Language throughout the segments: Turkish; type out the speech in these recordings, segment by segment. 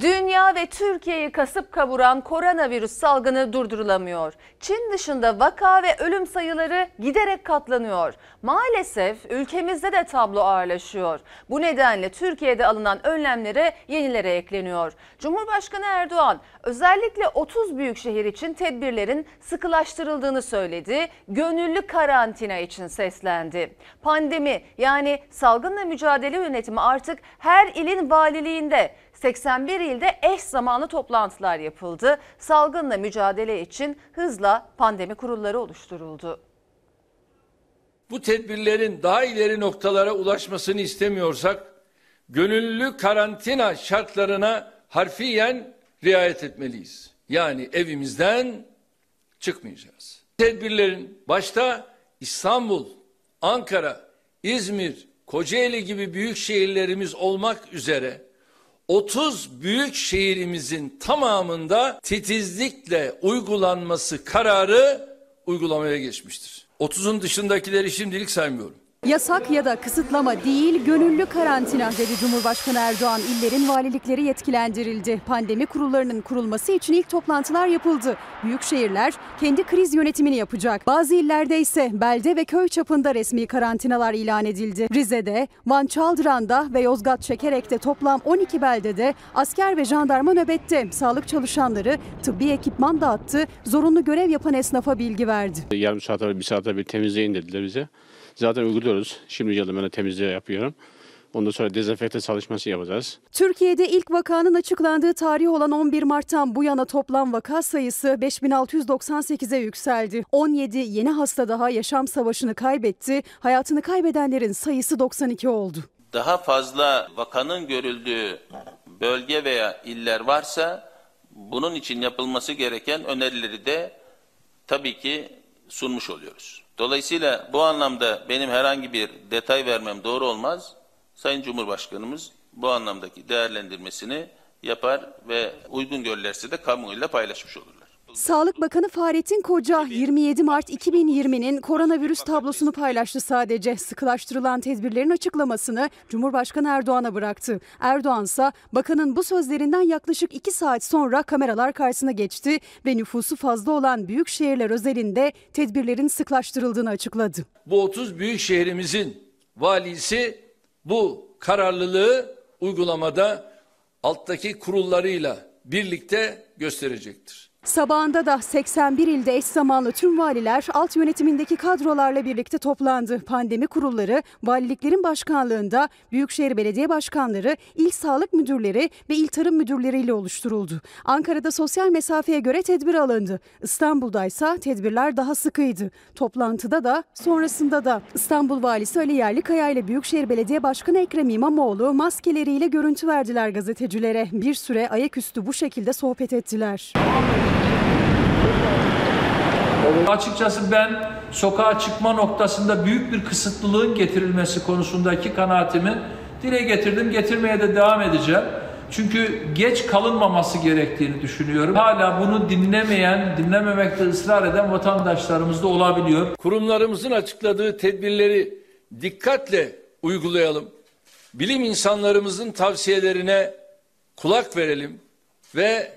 Dünya ve Türkiye'yi kasıp kavuran koronavirüs salgını durdurulamıyor. Çin dışında vaka ve ölüm sayıları giderek katlanıyor. Maalesef ülkemizde de tablo ağırlaşıyor. Bu nedenle Türkiye'de alınan önlemlere yenilere ekleniyor. Cumhurbaşkanı Erdoğan özellikle 30 büyük şehir için tedbirlerin sıkılaştırıldığını söyledi. Gönüllü karantina için seslendi. Pandemi yani salgınla mücadele yönetimi artık her ilin valiliğinde 81 ilde eş zamanlı toplantılar yapıldı. Salgınla mücadele için hızla pandemi kurulları oluşturuldu. Bu tedbirlerin daha ileri noktalara ulaşmasını istemiyorsak gönüllü karantina şartlarına harfiyen riayet etmeliyiz. Yani evimizden çıkmayacağız. Tedbirlerin başta İstanbul, Ankara, İzmir, Kocaeli gibi büyük şehirlerimiz olmak üzere 30 büyük şehrimizin tamamında titizlikle uygulanması kararı uygulamaya geçmiştir. 30'un dışındakileri şimdilik saymıyorum. Yasak ya da kısıtlama değil, gönüllü karantina dedi Cumhurbaşkanı Erdoğan. İllerin valilikleri yetkilendirildi. Pandemi kurullarının kurulması için ilk toplantılar yapıldı. Büyük şehirler kendi kriz yönetimini yapacak. Bazı illerde ise belde ve köy çapında resmi karantinalar ilan edildi. Rize'de, Van Çaldıran'da ve Yozgat Çekerek'te toplam 12 beldede asker ve jandarma nöbette. Sağlık çalışanları tıbbi ekipman dağıttı, zorunlu görev yapan esnafa bilgi verdi. Yarım saate bir saate bir temizleyin dediler bize. Zaten uyguluyoruz. Şimdi geldim ben de temizliği yapıyorum. Ondan sonra dezenfekte çalışması yapacağız. Türkiye'de ilk vakanın açıklandığı tarih olan 11 Mart'tan bu yana toplam vaka sayısı 5698'e yükseldi. 17 yeni hasta daha yaşam savaşını kaybetti. Hayatını kaybedenlerin sayısı 92 oldu. Daha fazla vakanın görüldüğü bölge veya iller varsa bunun için yapılması gereken önerileri de tabii ki sunmuş oluyoruz. Dolayısıyla bu anlamda benim herhangi bir detay vermem doğru olmaz. Sayın Cumhurbaşkanımız bu anlamdaki değerlendirmesini yapar ve uygun görülürse de kamuoyuyla paylaşmış olurlar. Sağlık Bakanı Fahrettin Koca 27 Mart 2020'nin koronavirüs tablosunu paylaştı sadece. Sıkılaştırılan tedbirlerin açıklamasını Cumhurbaşkanı Erdoğan'a bıraktı. Erdoğan ise bakanın bu sözlerinden yaklaşık 2 saat sonra kameralar karşısına geçti ve nüfusu fazla olan büyük şehirler özelinde tedbirlerin sıklaştırıldığını açıkladı. Bu 30 büyük şehrimizin valisi bu kararlılığı uygulamada alttaki kurullarıyla birlikte gösterecektir. Sabahında da 81 ilde eş zamanlı tüm valiler alt yönetimindeki kadrolarla birlikte toplandı. Pandemi kurulları, valiliklerin başkanlığında Büyükşehir Belediye Başkanları, il sağlık müdürleri ve il tarım müdürleriyle oluşturuldu. Ankara'da sosyal mesafeye göre tedbir alındı. İstanbul'da ise tedbirler daha sıkıydı. Toplantıda da sonrasında da İstanbul Valisi Ali Yerlikaya ile Büyükşehir Belediye Başkanı Ekrem İmamoğlu maskeleriyle görüntü verdiler gazetecilere. Bir süre ayaküstü bu şekilde sohbet ettiler. Açıkçası ben sokağa çıkma noktasında büyük bir kısıtlılığın getirilmesi konusundaki kanaatimi dile getirdim. Getirmeye de devam edeceğim. Çünkü geç kalınmaması gerektiğini düşünüyorum. Hala bunu dinlemeyen, dinlememekte ısrar eden vatandaşlarımız da olabiliyor. Kurumlarımızın açıkladığı tedbirleri dikkatle uygulayalım. Bilim insanlarımızın tavsiyelerine kulak verelim ve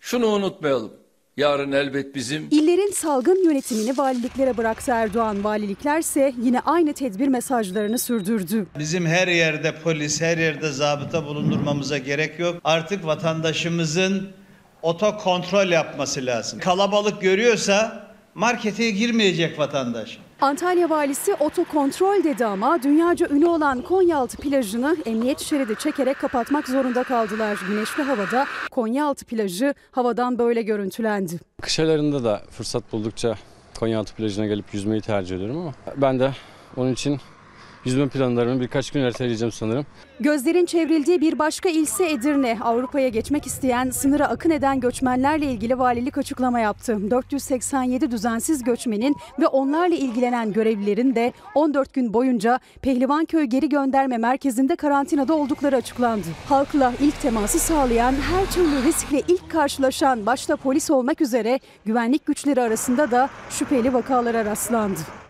şunu unutmayalım. Yarın elbet bizim İllerin salgın yönetimini valiliklere bıraktı Erdoğan. Valiliklerse yine aynı tedbir mesajlarını sürdürdü. Bizim her yerde polis, her yerde zabıta bulundurmamıza gerek yok. Artık vatandaşımızın oto kontrol yapması lazım. Kalabalık görüyorsa markete girmeyecek vatandaş. Antalya valisi otokontrol dedi ama dünyaca ünlü olan Konyaaltı plajını emniyet şeridi çekerek kapatmak zorunda kaldılar. Güneşli havada Konyaaltı plajı havadan böyle görüntülendi. Kış aylarında da fırsat buldukça Konyaaltı plajına gelip yüzmeyi tercih ediyorum ama ben de onun için yüzme planlarımı birkaç gün erteleyeceğim sanırım. Gözlerin çevrildiği bir başka ilse Edirne. Avrupa'ya geçmek isteyen, sınıra akın eden göçmenlerle ilgili valilik açıklama yaptı. 487 düzensiz göçmenin ve onlarla ilgilenen görevlilerin de 14 gün boyunca Pehlivanköy Geri Gönderme Merkezi'nde karantinada oldukları açıklandı. Halkla ilk teması sağlayan, her türlü riskle ilk karşılaşan başta polis olmak üzere güvenlik güçleri arasında da şüpheli vakalara rastlandı.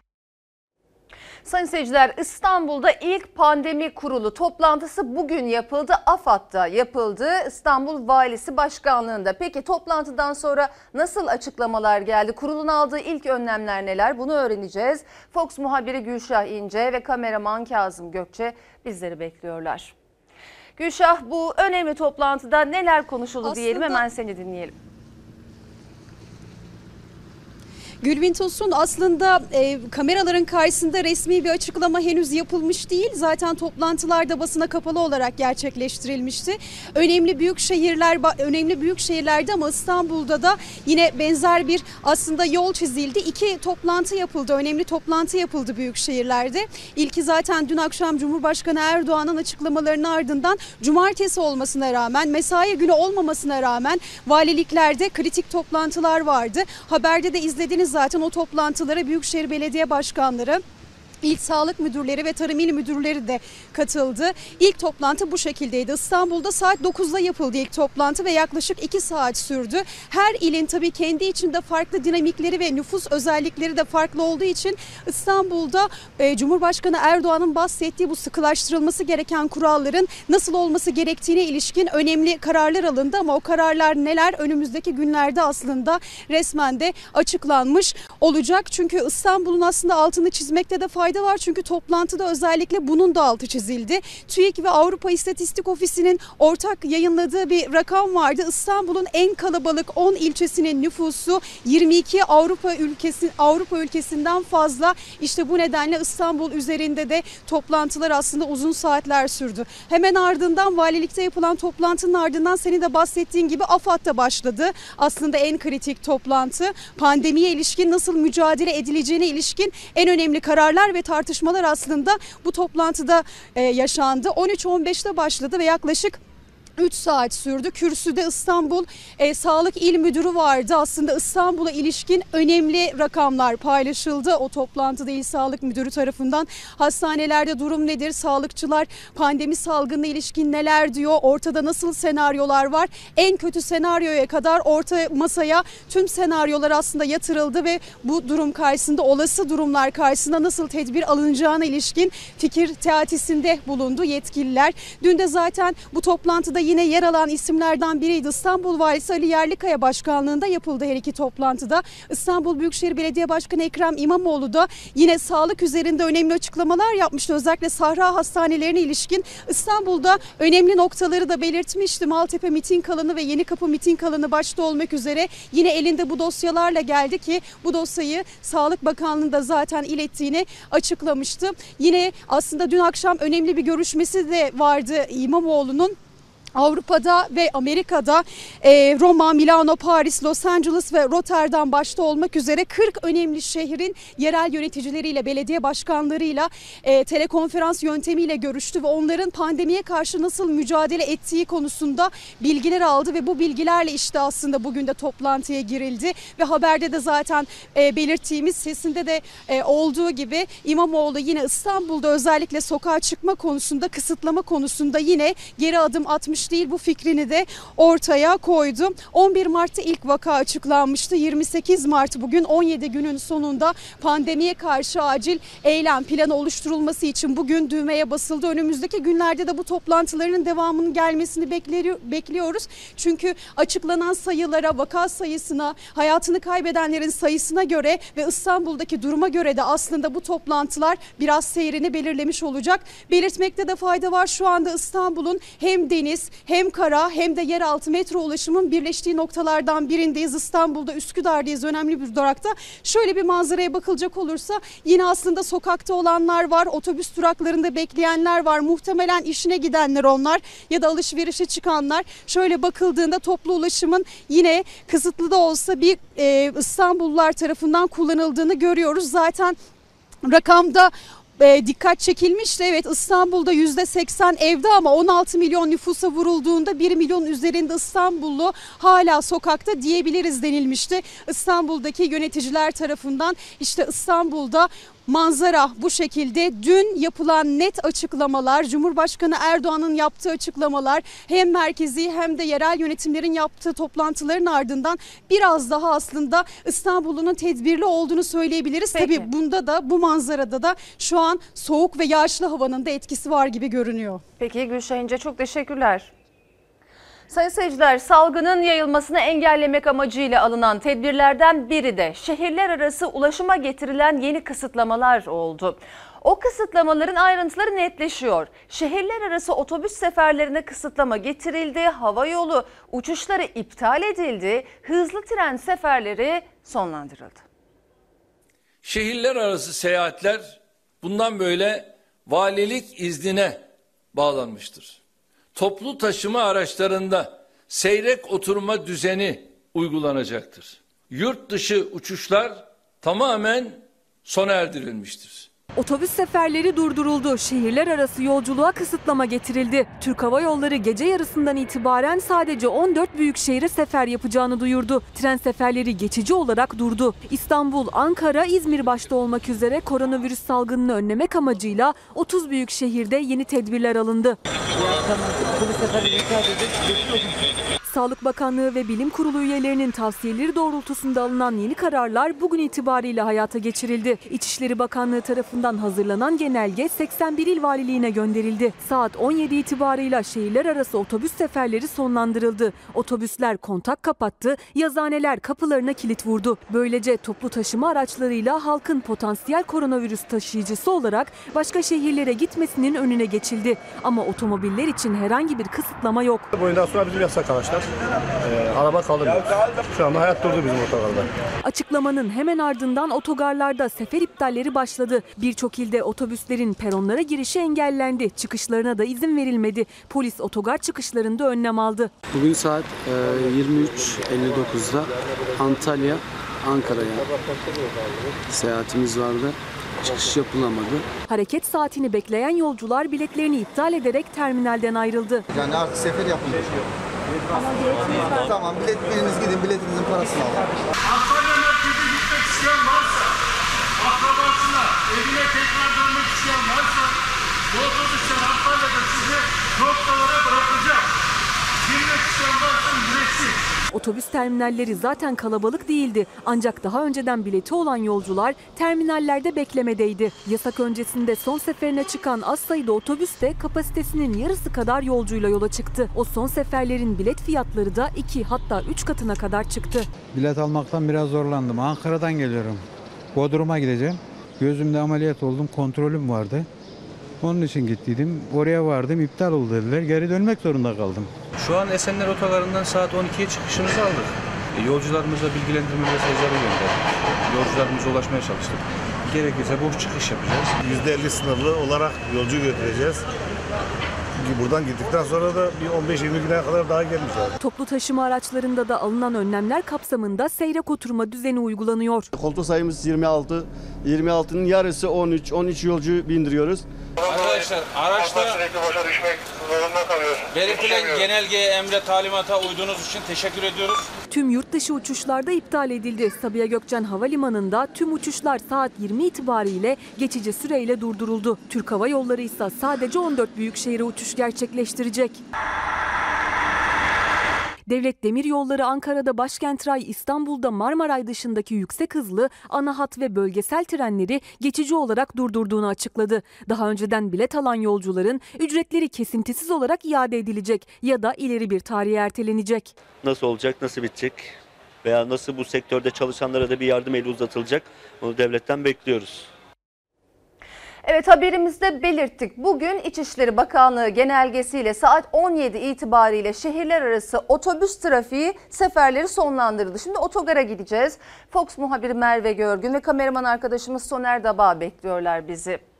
Sayın seyirciler İstanbul'da ilk pandemi kurulu toplantısı bugün yapıldı. AFAD'da yapıldı. İstanbul Valisi Başkanlığında. Peki toplantıdan sonra nasıl açıklamalar geldi? Kurulun aldığı ilk önlemler neler? Bunu öğreneceğiz. Fox muhabiri Gülşah İnce ve kameraman Kazım Gökçe bizleri bekliyorlar. Gülşah bu önemli toplantıda neler konuşuldu diyelim Aslında- hemen seni dinleyelim. Gülbin Tosun aslında e, kameraların karşısında resmi bir açıklama henüz yapılmış değil. Zaten toplantılarda basına kapalı olarak gerçekleştirilmişti. Önemli büyük şehirler önemli büyük şehirlerde ama İstanbul'da da yine benzer bir aslında yol çizildi. İki toplantı yapıldı. Önemli toplantı yapıldı büyük şehirlerde. İlki zaten dün akşam Cumhurbaşkanı Erdoğan'ın açıklamalarının ardından cumartesi olmasına rağmen mesai günü olmamasına rağmen valiliklerde kritik toplantılar vardı. Haberde de izlediniz zaten o toplantılara Büyükşehir Belediye Başkanları İl Sağlık Müdürleri ve Tarım İl Müdürleri de katıldı. İlk toplantı bu şekildeydi. İstanbul'da saat 9'da yapıldı ilk toplantı ve yaklaşık 2 saat sürdü. Her ilin tabii kendi içinde farklı dinamikleri ve nüfus özellikleri de farklı olduğu için İstanbul'da e, Cumhurbaşkanı Erdoğan'ın bahsettiği bu sıkılaştırılması gereken kuralların nasıl olması gerektiğine ilişkin önemli kararlar alındı ama o kararlar neler önümüzdeki günlerde aslında resmen de açıklanmış olacak. Çünkü İstanbul'un aslında altını çizmekte de fayda var. Çünkü toplantıda özellikle bunun da altı çizildi. TÜİK ve Avrupa İstatistik Ofisi'nin ortak yayınladığı bir rakam vardı. İstanbul'un en kalabalık 10 ilçesinin nüfusu 22 Avrupa ülkesi Avrupa ülkesinden fazla. İşte bu nedenle İstanbul üzerinde de toplantılar aslında uzun saatler sürdü. Hemen ardından valilikte yapılan toplantının ardından senin de bahsettiğin gibi AFAD'da başladı. Aslında en kritik toplantı pandemiye ilişkin nasıl mücadele edileceğine ilişkin en önemli kararlar ve tartışmalar aslında bu toplantıda e, yaşandı. 13-15'te başladı ve yaklaşık 3 saat sürdü. Kürsüde İstanbul e, Sağlık İl Müdürü vardı. Aslında İstanbul'a ilişkin önemli rakamlar paylaşıldı. O toplantıda İl Sağlık Müdürü tarafından hastanelerde durum nedir? Sağlıkçılar pandemi salgınına ilişkin neler diyor? Ortada nasıl senaryolar var? En kötü senaryoya kadar orta masaya tüm senaryolar aslında yatırıldı ve bu durum karşısında olası durumlar karşısında nasıl tedbir alınacağına ilişkin fikir teatisinde bulundu yetkililer. Dün de zaten bu toplantıda yine yer alan isimlerden biriydi. İstanbul Valisi Ali Yerlikaya başkanlığında yapıldı her iki toplantıda. İstanbul Büyükşehir Belediye Başkanı Ekrem İmamoğlu da yine sağlık üzerinde önemli açıklamalar yapmıştı. Özellikle Sahra hastanelerine ilişkin İstanbul'da önemli noktaları da belirtmişti. Maltepe miting alanı ve Yenikapı miting alanı başta olmak üzere yine elinde bu dosyalarla geldi ki bu dosyayı Sağlık Bakanlığı'nda zaten ilettiğini açıklamıştı. Yine aslında dün akşam önemli bir görüşmesi de vardı İmamoğlu'nun. Avrupa'da ve Amerika'da Roma, Milano, Paris, Los Angeles ve Rotterdam başta olmak üzere 40 önemli şehrin yerel yöneticileriyle, belediye başkanlarıyla telekonferans yöntemiyle görüştü ve onların pandemiye karşı nasıl mücadele ettiği konusunda bilgiler aldı ve bu bilgilerle işte aslında bugün de toplantıya girildi ve haberde de zaten belirttiğimiz sesinde de olduğu gibi İmamoğlu yine İstanbul'da özellikle sokağa çıkma konusunda kısıtlama konusunda yine geri adım atmış değil bu fikrini de ortaya koydu. 11 Mart'ta ilk vaka açıklanmıştı. 28 Mart bugün 17 günün sonunda pandemiye karşı acil eylem planı oluşturulması için bugün düğmeye basıldı. Önümüzdeki günlerde de bu toplantıların devamının gelmesini bekliyoruz. Çünkü açıklanan sayılara, vaka sayısına, hayatını kaybedenlerin sayısına göre ve İstanbul'daki duruma göre de aslında bu toplantılar biraz seyrini belirlemiş olacak. Belirtmekte de fayda var. Şu anda İstanbul'un hem deniz hem kara hem de yeraltı metro ulaşımın birleştiği noktalardan birindeyiz. İstanbul'da Üsküdar'dayız önemli bir durakta. Şöyle bir manzaraya bakılacak olursa yine aslında sokakta olanlar var, otobüs duraklarında bekleyenler var. Muhtemelen işine gidenler onlar ya da alışverişe çıkanlar. Şöyle bakıldığında toplu ulaşımın yine kısıtlı da olsa bir e, İstanbullular tarafından kullanıldığını görüyoruz. Zaten rakamda e, dikkat çekilmişti. Evet İstanbul'da %80 evde ama 16 milyon nüfusa vurulduğunda 1 milyon üzerinde İstanbullu hala sokakta diyebiliriz denilmişti. İstanbul'daki yöneticiler tarafından işte İstanbul'da manzara bu şekilde. Dün yapılan net açıklamalar, Cumhurbaşkanı Erdoğan'ın yaptığı açıklamalar hem merkezi hem de yerel yönetimlerin yaptığı toplantıların ardından biraz daha aslında İstanbul'un tedbirli olduğunu söyleyebiliriz. Peki. Tabii bunda da bu manzarada da şu an soğuk ve yağışlı havanın da etkisi var gibi görünüyor. Peki Gülşah İnce çok teşekkürler. Sayın seyirciler salgının yayılmasını engellemek amacıyla alınan tedbirlerden biri de şehirler arası ulaşıma getirilen yeni kısıtlamalar oldu. O kısıtlamaların ayrıntıları netleşiyor. Şehirler arası otobüs seferlerine kısıtlama getirildi, hava yolu uçuşları iptal edildi, hızlı tren seferleri sonlandırıldı. Şehirler arası seyahatler bundan böyle valilik iznine bağlanmıştır. Toplu taşıma araçlarında seyrek oturma düzeni uygulanacaktır. Yurt dışı uçuşlar tamamen sona erdirilmiştir. Otobüs seferleri durduruldu. Şehirler arası yolculuğa kısıtlama getirildi. Türk Hava Yolları gece yarısından itibaren sadece 14 büyük şehire sefer yapacağını duyurdu. Tren seferleri geçici olarak durdu. İstanbul, Ankara, İzmir başta olmak üzere koronavirüs salgınını önlemek amacıyla 30 büyük şehirde yeni tedbirler alındı. Sağlık Bakanlığı ve Bilim Kurulu üyelerinin tavsiyeleri doğrultusunda alınan yeni kararlar bugün itibariyle hayata geçirildi. İçişleri Bakanlığı tarafından hazırlanan genelge 81 il valiliğine gönderildi. Saat 17 itibarıyla şehirler arası otobüs seferleri sonlandırıldı. Otobüsler kontak kapattı, yazaneler kapılarına kilit vurdu. Böylece toplu taşıma araçlarıyla halkın potansiyel koronavirüs taşıyıcısı olarak başka şehirlere gitmesinin önüne geçildi. Ama otomobiller için herhangi bir kısıtlama yok. Bundan sonra bizim yasak arkadaşlar. Ee, araba kaldırmıyoruz. Şu anda hayat durdu bizim otogarda. Açıklamanın hemen ardından otogarlarda sefer iptalleri başladı. Birçok ilde otobüslerin peronlara girişi engellendi. Çıkışlarına da izin verilmedi. Polis otogar çıkışlarında önlem aldı. Bugün saat e, 23.59'da Antalya, Ankara'ya seyahatimiz vardı. Çıkış yapılamadı. Hareket saatini bekleyen yolcular biletlerini iptal ederek terminalden ayrıldı. Yani artık sefer yapılıyor. Tamam bilet biriniz gidin biletinizin parasını alın. Antalya merkeze gitmek isteyen varsa, akrabasına, evine tekrar dönmek isteyen varsa, bu otobüsler Antalya'da sizi noktalara bırakacak. Girmek isteyen varsa ücretsiz. Otobüs terminalleri zaten kalabalık değildi. Ancak daha önceden bileti olan yolcular terminallerde beklemedeydi. Yasak öncesinde son seferine çıkan az sayıda otobüs de kapasitesinin yarısı kadar yolcuyla yola çıktı. O son seferlerin bilet fiyatları da 2 hatta 3 katına kadar çıktı. Bilet almaktan biraz zorlandım. Ankara'dan geliyorum. Bodrum'a gideceğim. Gözümde ameliyat oldum. Kontrolüm vardı. Onun için gittiydim. Oraya vardım. iptal oldu dediler. Geri dönmek zorunda kaldım. Şu an Esenler Otogarı'ndan saat 12'ye çıkışımızı aldık. E, Yolcularımıza bilgilendirme mesajları gönderdik. Yolcularımıza ulaşmaya çalıştık. Gerekirse boş çıkış yapacağız. %50 sınırlı olarak yolcu götüreceğiz. Buradan gittikten sonra da bir 15-20 güne kadar daha gelmişler. Toplu taşıma araçlarında da alınan önlemler kapsamında seyrek oturma düzeni uygulanıyor. Koltuk sayımız 26. 26'nın yarısı 13. 13 yolcu bindiriyoruz. Arkadaşlar araçta belirtilen genelgeye, emre, talimata uyduğunuz için teşekkür ediyoruz. Tüm yurt dışı uçuşlarda iptal edildi. Sabiha Gökçen Havalimanı'nda tüm uçuşlar saat 20 itibariyle geçici süreyle durduruldu. Türk Hava Yolları ise sadece 14 büyük şehire uçuş gerçekleştirecek. Devlet Demiryolları Ankara'da Başkent Ray, İstanbul'da Marmaray dışındaki yüksek hızlı ana hat ve bölgesel trenleri geçici olarak durdurduğunu açıkladı. Daha önceden bilet alan yolcuların ücretleri kesintisiz olarak iade edilecek ya da ileri bir tarihe ertelenecek. Nasıl olacak, nasıl bitecek veya nasıl bu sektörde çalışanlara da bir yardım eli uzatılacak onu devletten bekliyoruz. Evet haberimizde belirttik. Bugün İçişleri Bakanlığı genelgesiyle saat 17 itibariyle şehirler arası otobüs trafiği seferleri sonlandırıldı. Şimdi otogara gideceğiz. Fox muhabiri Merve Görgün ve kameraman arkadaşımız Soner Daba bekliyorlar bizi.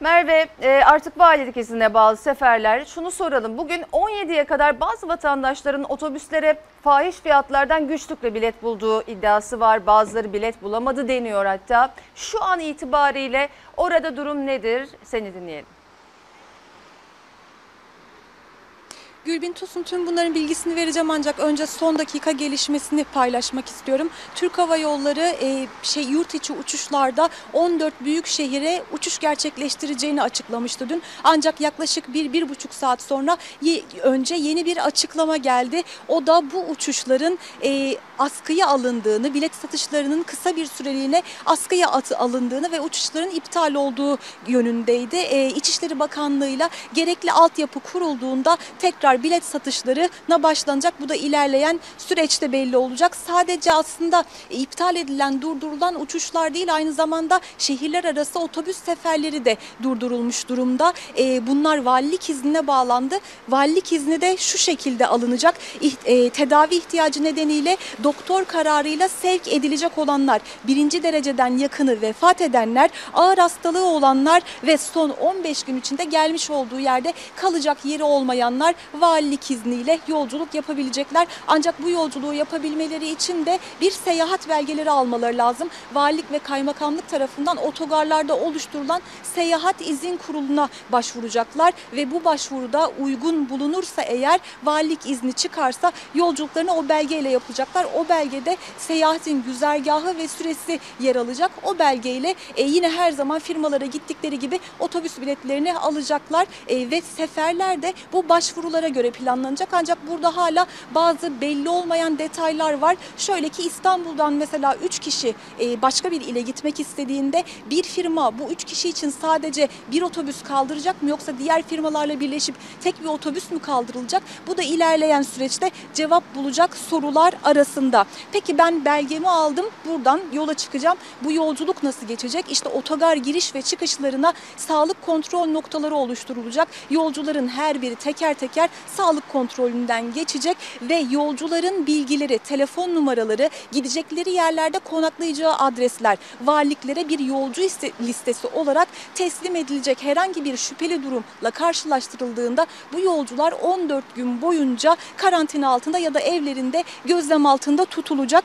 Merve e, artık valilik iznine bağlı seferler. Şunu soralım. Bugün 17'ye kadar bazı vatandaşların otobüslere fahiş fiyatlardan güçlükle bilet bulduğu iddiası var. Bazıları bilet bulamadı deniyor hatta. Şu an itibariyle orada durum nedir? Seni dinleyelim. Gülbin Tosun tüm bunların bilgisini vereceğim ancak önce son dakika gelişmesini paylaşmak istiyorum. Türk Hava Yolları e, şey yurt içi uçuşlarda 14 büyük şehire uçuş gerçekleştireceğini açıklamıştı dün. Ancak yaklaşık bir, bir buçuk saat sonra ye- önce yeni bir açıklama geldi. O da bu uçuşların e, askıya alındığını, bilet satışlarının kısa bir süreliğine askıya atı alındığını ve uçuşların iptal olduğu yönündeydi. E, İçişleri Bakanlığı'yla gerekli altyapı kurulduğunda tekrar bilet satışlarına başlanacak. Bu da ilerleyen süreçte belli olacak. Sadece aslında iptal edilen, durdurulan uçuşlar değil aynı zamanda şehirler arası otobüs seferleri de durdurulmuş durumda. E, bunlar valilik iznine bağlandı. Valilik izni de şu şekilde alınacak. E, tedavi ihtiyacı nedeniyle doktor kararıyla sevk edilecek olanlar, birinci dereceden yakını vefat edenler, ağır hastalığı olanlar ve son 15 gün içinde gelmiş olduğu yerde kalacak yeri olmayanlar valilik izniyle yolculuk yapabilecekler. Ancak bu yolculuğu yapabilmeleri için de bir seyahat belgeleri almaları lazım. Valilik ve kaymakamlık tarafından otogarlarda oluşturulan seyahat izin kuruluna başvuracaklar ve bu başvuruda uygun bulunursa eğer valilik izni çıkarsa yolculuklarını o belgeyle yapacaklar. O belgede seyahatin güzergahı ve süresi yer alacak. O belgeyle e, yine her zaman firmalara gittikleri gibi otobüs biletlerini alacaklar E, ve seferler de bu başvurulara göre planlanacak. Ancak burada hala bazı belli olmayan detaylar var. Şöyle ki İstanbul'dan mesela 3 kişi e, başka bir ile gitmek istediğinde bir firma bu 3 kişi için sadece bir otobüs kaldıracak mı yoksa diğer firmalarla birleşip tek bir otobüs mü kaldırılacak? Bu da ilerleyen süreçte cevap bulacak sorular arasında. Peki ben belgemi aldım. Buradan yola çıkacağım. Bu yolculuk nasıl geçecek? İşte otogar giriş ve çıkışlarına sağlık kontrol noktaları oluşturulacak. Yolcuların her biri teker teker sağlık kontrolünden geçecek ve yolcuların bilgileri, telefon numaraları, gidecekleri yerlerde konaklayacağı adresler valiliklere bir yolcu iste- listesi olarak teslim edilecek. Herhangi bir şüpheli durumla karşılaştırıldığında bu yolcular 14 gün boyunca karantina altında ya da evlerinde gözlem altında tutulacak.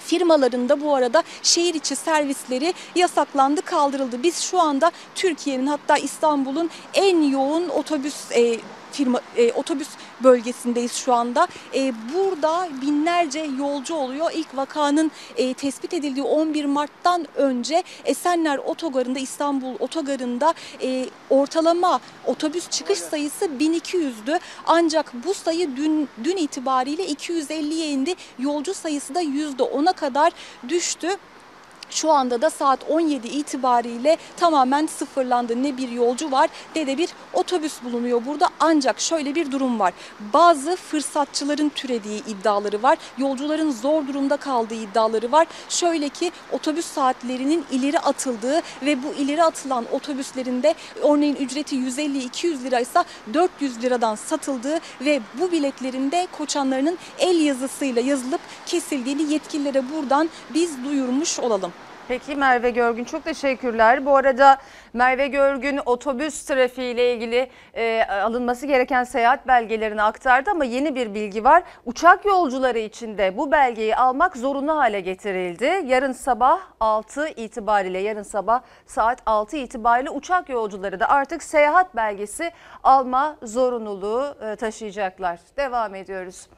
Firmalarında bu arada şehir içi servisleri yasaklandı, kaldırıldı. Biz şu anda Türkiye'nin hatta İstanbul'un en yoğun otobüs e, firma e, otobüs bölgesindeyiz şu anda. E, burada binlerce yolcu oluyor. İlk vakanın e, tespit edildiği 11 Mart'tan önce Esenler Otogarı'nda İstanbul Otogarı'nda e, ortalama otobüs çıkış sayısı 1200'dü. Ancak bu sayı dün dün itibariyle 250'ye indi. Yolcu sayısı da %10'a kadar düştü. Şu anda da saat 17 itibariyle tamamen sıfırlandı. Ne bir yolcu var ne de bir otobüs bulunuyor burada. Ancak şöyle bir durum var. Bazı fırsatçıların türediği iddiaları var. Yolcuların zor durumda kaldığı iddiaları var. Şöyle ki otobüs saatlerinin ileri atıldığı ve bu ileri atılan otobüslerinde örneğin ücreti 150-200 liraysa 400 liradan satıldığı ve bu biletlerin de koçanlarının el yazısıyla yazılıp kesildiğini yetkililere buradan biz duyurmuş olalım. Peki Merve Görgün çok teşekkürler. Bu arada Merve Görgün otobüs trafiği ile ilgili e, alınması gereken seyahat belgelerini aktardı ama yeni bir bilgi var. Uçak yolcuları için de bu belgeyi almak zorunlu hale getirildi. Yarın sabah 6 itibariyle yarın sabah saat 6 itibariyle uçak yolcuları da artık seyahat belgesi alma zorunluluğu e, taşıyacaklar. Devam ediyoruz.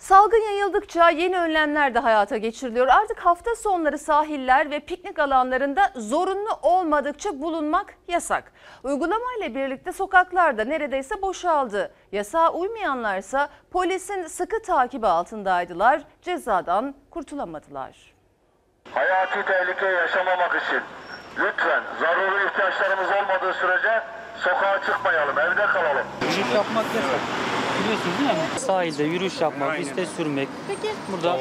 Salgın yayıldıkça yeni önlemler de hayata geçiriliyor. Artık hafta sonları sahiller ve piknik alanlarında zorunlu olmadıkça bulunmak yasak. Uygulamayla birlikte sokaklarda neredeyse boşaldı. Yasağa uymayanlarsa polisin sıkı takibi altındaydılar. Cezadan kurtulamadılar. Hayati tehlike yaşamamak için lütfen zaruri ihtiyaçlarımız olmadığı sürece sokağa çıkmayalım, evde kalalım. Yürüyüş yapmak yasak. Biliyorsunuz değil mi? Sahilde yürüyüş yapmak, bisiklet sürmek, burada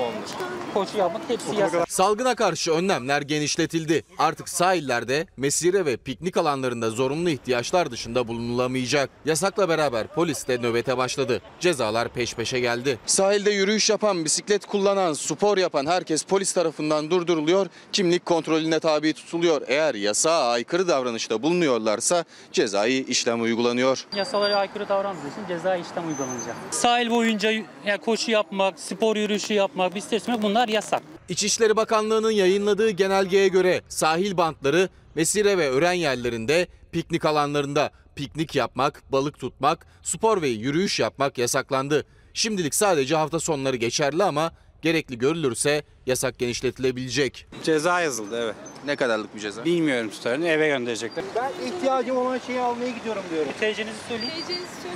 koşu yapmak hepsi yasak. Salgına karşı önlemler genişletildi. Artık sahillerde, mesire ve piknik alanlarında zorunlu ihtiyaçlar dışında bulunulamayacak. Yasakla beraber polis de nöbete başladı. Cezalar peş peşe geldi. Sahilde yürüyüş yapan, bisiklet kullanan, spor yapan herkes polis tarafından durduruluyor. Kimlik kontrolüne tabi tutuluyor. Eğer yasağa aykırı davranışta bulunuyorlarsa cezai işlem uygulanıyor. Yasalara aykırı davrandığı için ceza işlem uygulanacak. Sahil boyunca yani koşu yapmak, spor yürüyüşü yapmak, bisiklet sürmek bunlar yasak. İçişleri Bakanlığı'nın yayınladığı genelgeye göre sahil bantları, mesire ve ören yerlerinde Piknik alanlarında piknik yapmak, balık tutmak, spor ve yürüyüş yapmak yasaklandı. Şimdilik sadece hafta sonları geçerli ama gerekli görülürse yasak genişletilebilecek. Ceza yazıldı evet. Ne kadarlık bir ceza? Bilmiyorum tutarını eve gönderecekler. Ben ihtiyacım olan şeyi almaya gidiyorum diyorum. TC'nizi söyleyin.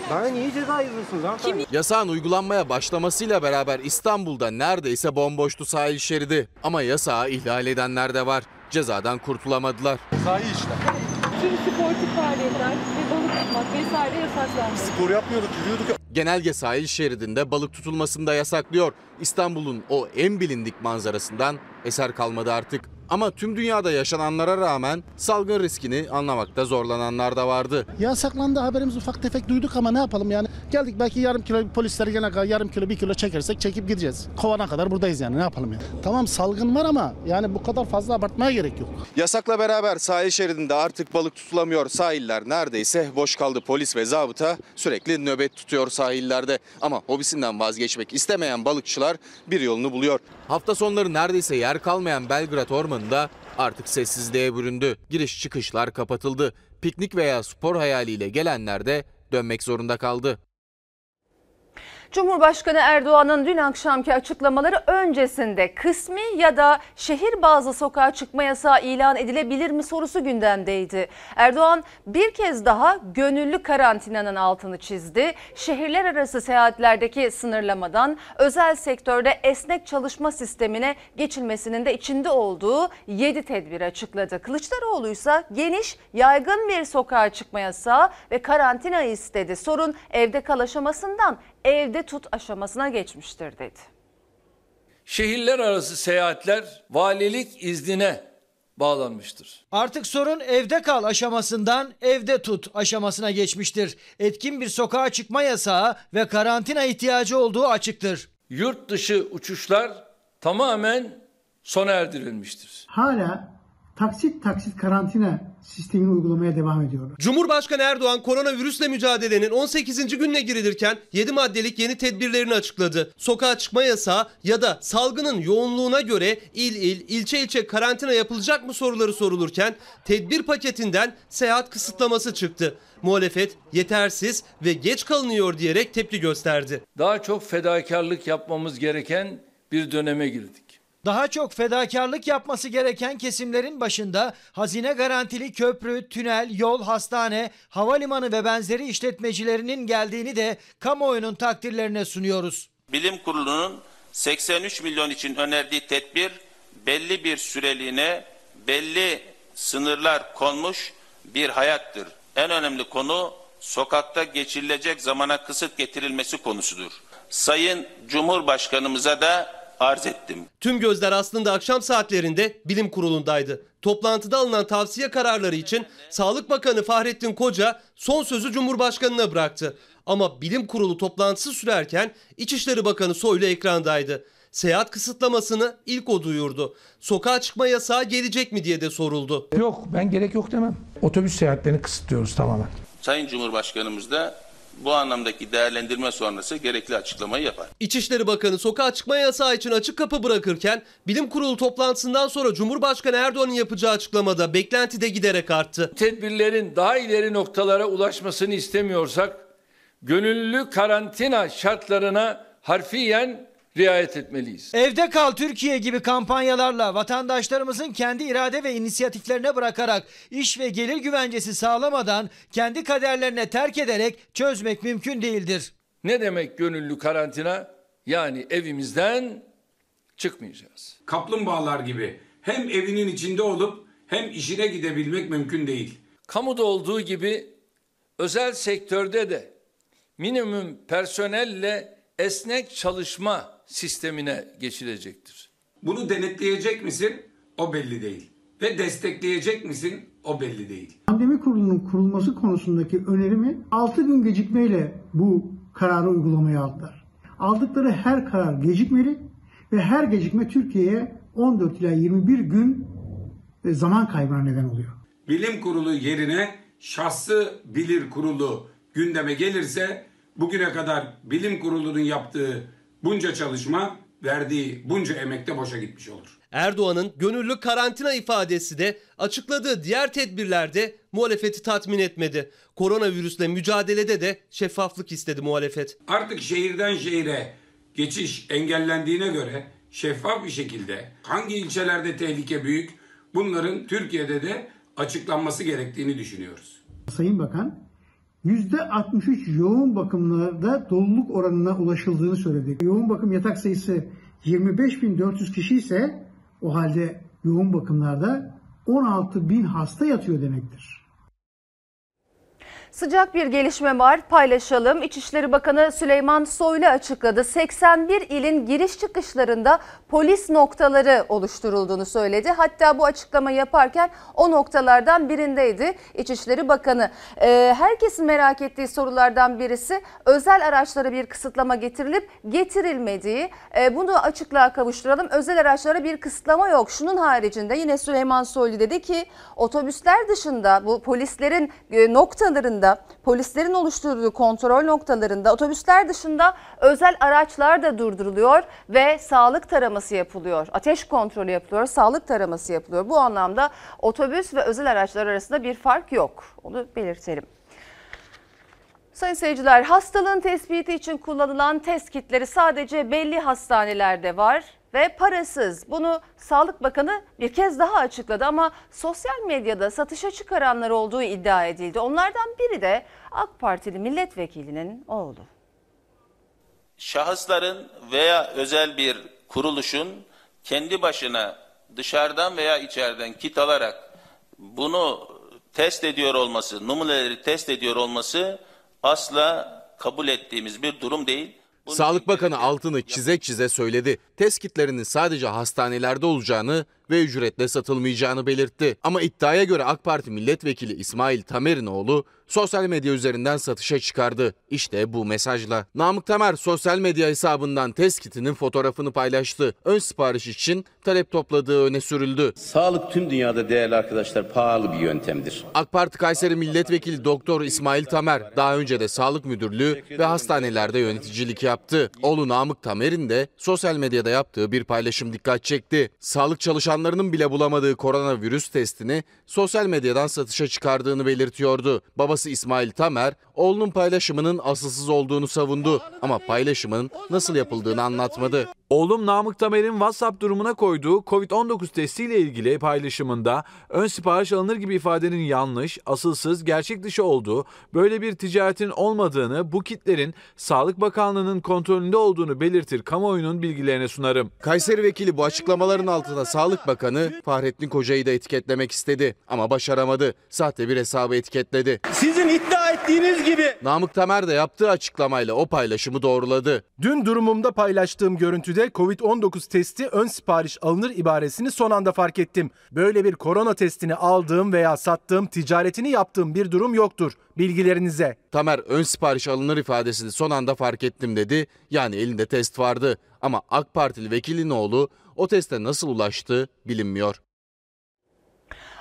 Bana niye ceza yazıyorsunuz hanımefendi? Yasağın uygulanmaya başlamasıyla beraber İstanbul'da neredeyse bomboştu sahil şeridi. Ama yasağı ihlal edenler de var. Cezadan kurtulamadılar. Sahi işler. Tüm sportif faaliyetler ve balık tutmak vesaire yasaklandı. Spor yapmıyorduk, yürüyorduk. Genelge sahil şeridinde balık tutulmasını da yasaklıyor. İstanbul'un o en bilindik manzarasından eser kalmadı artık. Ama tüm dünyada yaşananlara rağmen salgın riskini anlamakta zorlananlar da vardı. Yasaklandı haberimiz ufak tefek duyduk ama ne yapalım yani. Geldik belki yarım kilo polisler gene kadar yarım kilo bir kilo çekersek çekip gideceğiz. Kovana kadar buradayız yani ne yapalım yani. Tamam salgın var ama yani bu kadar fazla abartmaya gerek yok. Yasakla beraber sahil şeridinde artık balık tutulamıyor. Sahiller neredeyse boş kaldı. Polis ve zabıta sürekli nöbet tutuyor sahillerde. Ama hobisinden vazgeçmek istemeyen balıkçılar bir yolunu buluyor. Hafta sonları neredeyse yer kalmayan Belgrad Ormanı'nda artık sessizliğe büründü. Giriş çıkışlar kapatıldı. Piknik veya spor hayaliyle gelenler de dönmek zorunda kaldı. Cumhurbaşkanı Erdoğan'ın dün akşamki açıklamaları öncesinde kısmi ya da şehir bazı sokağa çıkma yasağı ilan edilebilir mi sorusu gündemdeydi. Erdoğan bir kez daha gönüllü karantinanın altını çizdi. Şehirler arası seyahatlerdeki sınırlamadan özel sektörde esnek çalışma sistemine geçilmesinin de içinde olduğu 7 tedbir açıkladı. Kılıçdaroğlu ise geniş, yaygın bir sokağa çıkma yasağı ve karantina istedi. Sorun evde kal aşamasından evde tut aşamasına geçmiştir dedi. Şehirler arası seyahatler valilik iznine bağlanmıştır. Artık sorun evde kal aşamasından evde tut aşamasına geçmiştir. Etkin bir sokağa çıkma yasağı ve karantina ihtiyacı olduğu açıktır. Yurt dışı uçuşlar tamamen sona erdirilmiştir. Hala taksit taksit karantina sistemini uygulamaya devam ediyorlar. Cumhurbaşkanı Erdoğan koronavirüsle mücadelenin 18. gününe girilirken 7 maddelik yeni tedbirlerini açıkladı. Sokağa çıkma yasağı ya da salgının yoğunluğuna göre il il, ilçe ilçe karantina yapılacak mı soruları sorulurken tedbir paketinden seyahat kısıtlaması çıktı. Muhalefet yetersiz ve geç kalınıyor diyerek tepki gösterdi. Daha çok fedakarlık yapmamız gereken bir döneme girdik. Daha çok fedakarlık yapması gereken kesimlerin başında hazine garantili köprü, tünel, yol, hastane, havalimanı ve benzeri işletmecilerinin geldiğini de kamuoyunun takdirlerine sunuyoruz. Bilim Kurulu'nun 83 milyon için önerdiği tedbir belli bir süreliğine belli sınırlar konmuş bir hayattır. En önemli konu sokakta geçirilecek zamana kısıt getirilmesi konusudur. Sayın Cumhurbaşkanımıza da arz ettim. Tüm gözler aslında akşam saatlerinde bilim kurulundaydı. Toplantıda alınan tavsiye kararları için Sağlık Bakanı Fahrettin Koca son sözü Cumhurbaşkanı'na bıraktı. Ama bilim kurulu toplantısı sürerken İçişleri Bakanı Soylu ekrandaydı. Seyahat kısıtlamasını ilk o duyurdu. Sokağa çıkma yasağı gelecek mi diye de soruldu. Yok ben gerek yok demem. Otobüs seyahatlerini kısıtlıyoruz tamamen. Sayın Cumhurbaşkanımız da bu anlamdaki değerlendirme sonrası gerekli açıklamayı yapar. İçişleri Bakanı sokağa çıkma yasağı için açık kapı bırakırken bilim kurulu toplantısından sonra Cumhurbaşkanı Erdoğan'ın yapacağı açıklamada beklenti de giderek arttı. Tedbirlerin daha ileri noktalara ulaşmasını istemiyorsak gönüllü karantina şartlarına harfiyen riayet etmeliyiz. Evde kal Türkiye gibi kampanyalarla vatandaşlarımızın kendi irade ve inisiyatiflerine bırakarak iş ve gelir güvencesi sağlamadan kendi kaderlerine terk ederek çözmek mümkün değildir. Ne demek gönüllü karantina? Yani evimizden çıkmayacağız. Kaplumbağalar gibi hem evinin içinde olup hem işine gidebilmek mümkün değil. Kamuda olduğu gibi özel sektörde de minimum personelle esnek çalışma sistemine geçilecektir. Bunu denetleyecek misin? O belli değil. Ve destekleyecek misin? O belli değil. Pandemi kurulunun kurulması konusundaki önerimi 6 gün gecikmeyle bu kararı uygulamaya aldılar. Aldıkları her karar gecikmeli ve her gecikme Türkiye'ye 14 ila 21 gün e, zaman kaybına neden oluyor. Bilim kurulu yerine şahsı bilir kurulu gündeme gelirse bugüne kadar bilim kurulunun yaptığı bunca çalışma verdiği bunca emek de boşa gitmiş olur. Erdoğan'ın gönüllü karantina ifadesi de açıkladığı diğer tedbirlerde muhalefeti tatmin etmedi. Koronavirüsle mücadelede de şeffaflık istedi muhalefet. Artık şehirden şehire geçiş engellendiğine göre şeffaf bir şekilde hangi ilçelerde tehlike büyük bunların Türkiye'de de açıklanması gerektiğini düşünüyoruz. Sayın Bakan %63 yoğun bakımlarda doluluk oranına ulaşıldığını söyledi. Yoğun bakım yatak sayısı 25.400 kişi ise o halde yoğun bakımlarda 16.000 hasta yatıyor demektir. Sıcak bir gelişme var paylaşalım. İçişleri Bakanı Süleyman Soylu açıkladı. 81 ilin giriş çıkışlarında polis noktaları oluşturulduğunu söyledi. Hatta bu açıklama yaparken o noktalardan birindeydi İçişleri Bakanı. Ee, herkesin merak ettiği sorulardan birisi özel araçlara bir kısıtlama getirilip getirilmediği. Ee, bunu açıklığa kavuşturalım. Özel araçlara bir kısıtlama yok. Şunun haricinde yine Süleyman Soylu dedi ki otobüsler dışında bu polislerin e, noktalarında polislerin oluşturduğu kontrol noktalarında otobüsler dışında özel araçlar da durduruluyor ve sağlık taraması yapılıyor. Ateş kontrolü yapılıyor, sağlık taraması yapılıyor. Bu anlamda otobüs ve özel araçlar arasında bir fark yok. Onu belirtelim. Sayın seyirciler hastalığın tespiti için kullanılan test kitleri sadece belli hastanelerde var ve parasız. Bunu Sağlık Bakanı bir kez daha açıkladı ama sosyal medyada satışa çıkaranlar olduğu iddia edildi. Onlardan biri de AK Partili milletvekilinin oğlu. Şahısların veya özel bir kuruluşun kendi başına dışarıdan veya içeriden kit alarak bunu test ediyor olması, numuneleri test ediyor olması asla kabul ettiğimiz bir durum değil. Sağlık Bakanı altını çize çize söyledi. Test kitlerinin sadece hastanelerde olacağını ve ücretle satılmayacağını belirtti. Ama iddiaya göre AK Parti milletvekili İsmail Tamer'in oğlu sosyal medya üzerinden satışa çıkardı. İşte bu mesajla. Namık Tamer sosyal medya hesabından test kitinin fotoğrafını paylaştı. Ön sipariş için talep topladığı öne sürüldü. Sağlık tüm dünyada değerli arkadaşlar pahalı bir yöntemdir. AK Parti Kayseri Milletvekili Doktor İsmail Tamer daha önce de sağlık müdürlüğü ve hastanelerde yöneticilik yaptı. Oğlu Namık Tamer'in de sosyal medyada yaptığı bir paylaşım dikkat çekti. Sağlık çalışanlarının bile bulamadığı koronavirüs testini sosyal medyadan satışa çıkardığını belirtiyordu. Babası İsmail Tamer oğlunun paylaşımının asılsız olduğunu savundu ama paylaşımın nasıl yapıldığını anlatmadı. Oğlum Namık Tamer'in WhatsApp durumuna koyduğu Covid-19 testiyle ilgili paylaşımında ön sipariş alınır gibi ifadenin yanlış, asılsız, gerçek dışı olduğu, böyle bir ticaretin olmadığını, bu kitlerin Sağlık Bakanlığı'nın kontrolünde olduğunu belirtir kamuoyunun bilgilerine sunarım. Kayseri vekili bu açıklamaların altına Sağlık Bakanı Fahrettin Koca'yı da etiketlemek istedi ama başaramadı. Sahte bir hesabı etiketledi. Sizin iddia ettiğiniz gibi. Namık Tamer de yaptığı açıklamayla o paylaşımı doğruladı. Dün durumumda paylaştığım görüntüde Covid-19 testi ön sipariş alınır ibaresini son anda fark ettim. Böyle bir korona testini aldığım veya sattığım, ticaretini yaptığım bir durum yoktur. Bilgilerinize. Tamer ön sipariş alınır ifadesini son anda fark ettim dedi. Yani elinde test vardı. Ama AK Partili vekilin oğlu o teste nasıl ulaştı bilinmiyor.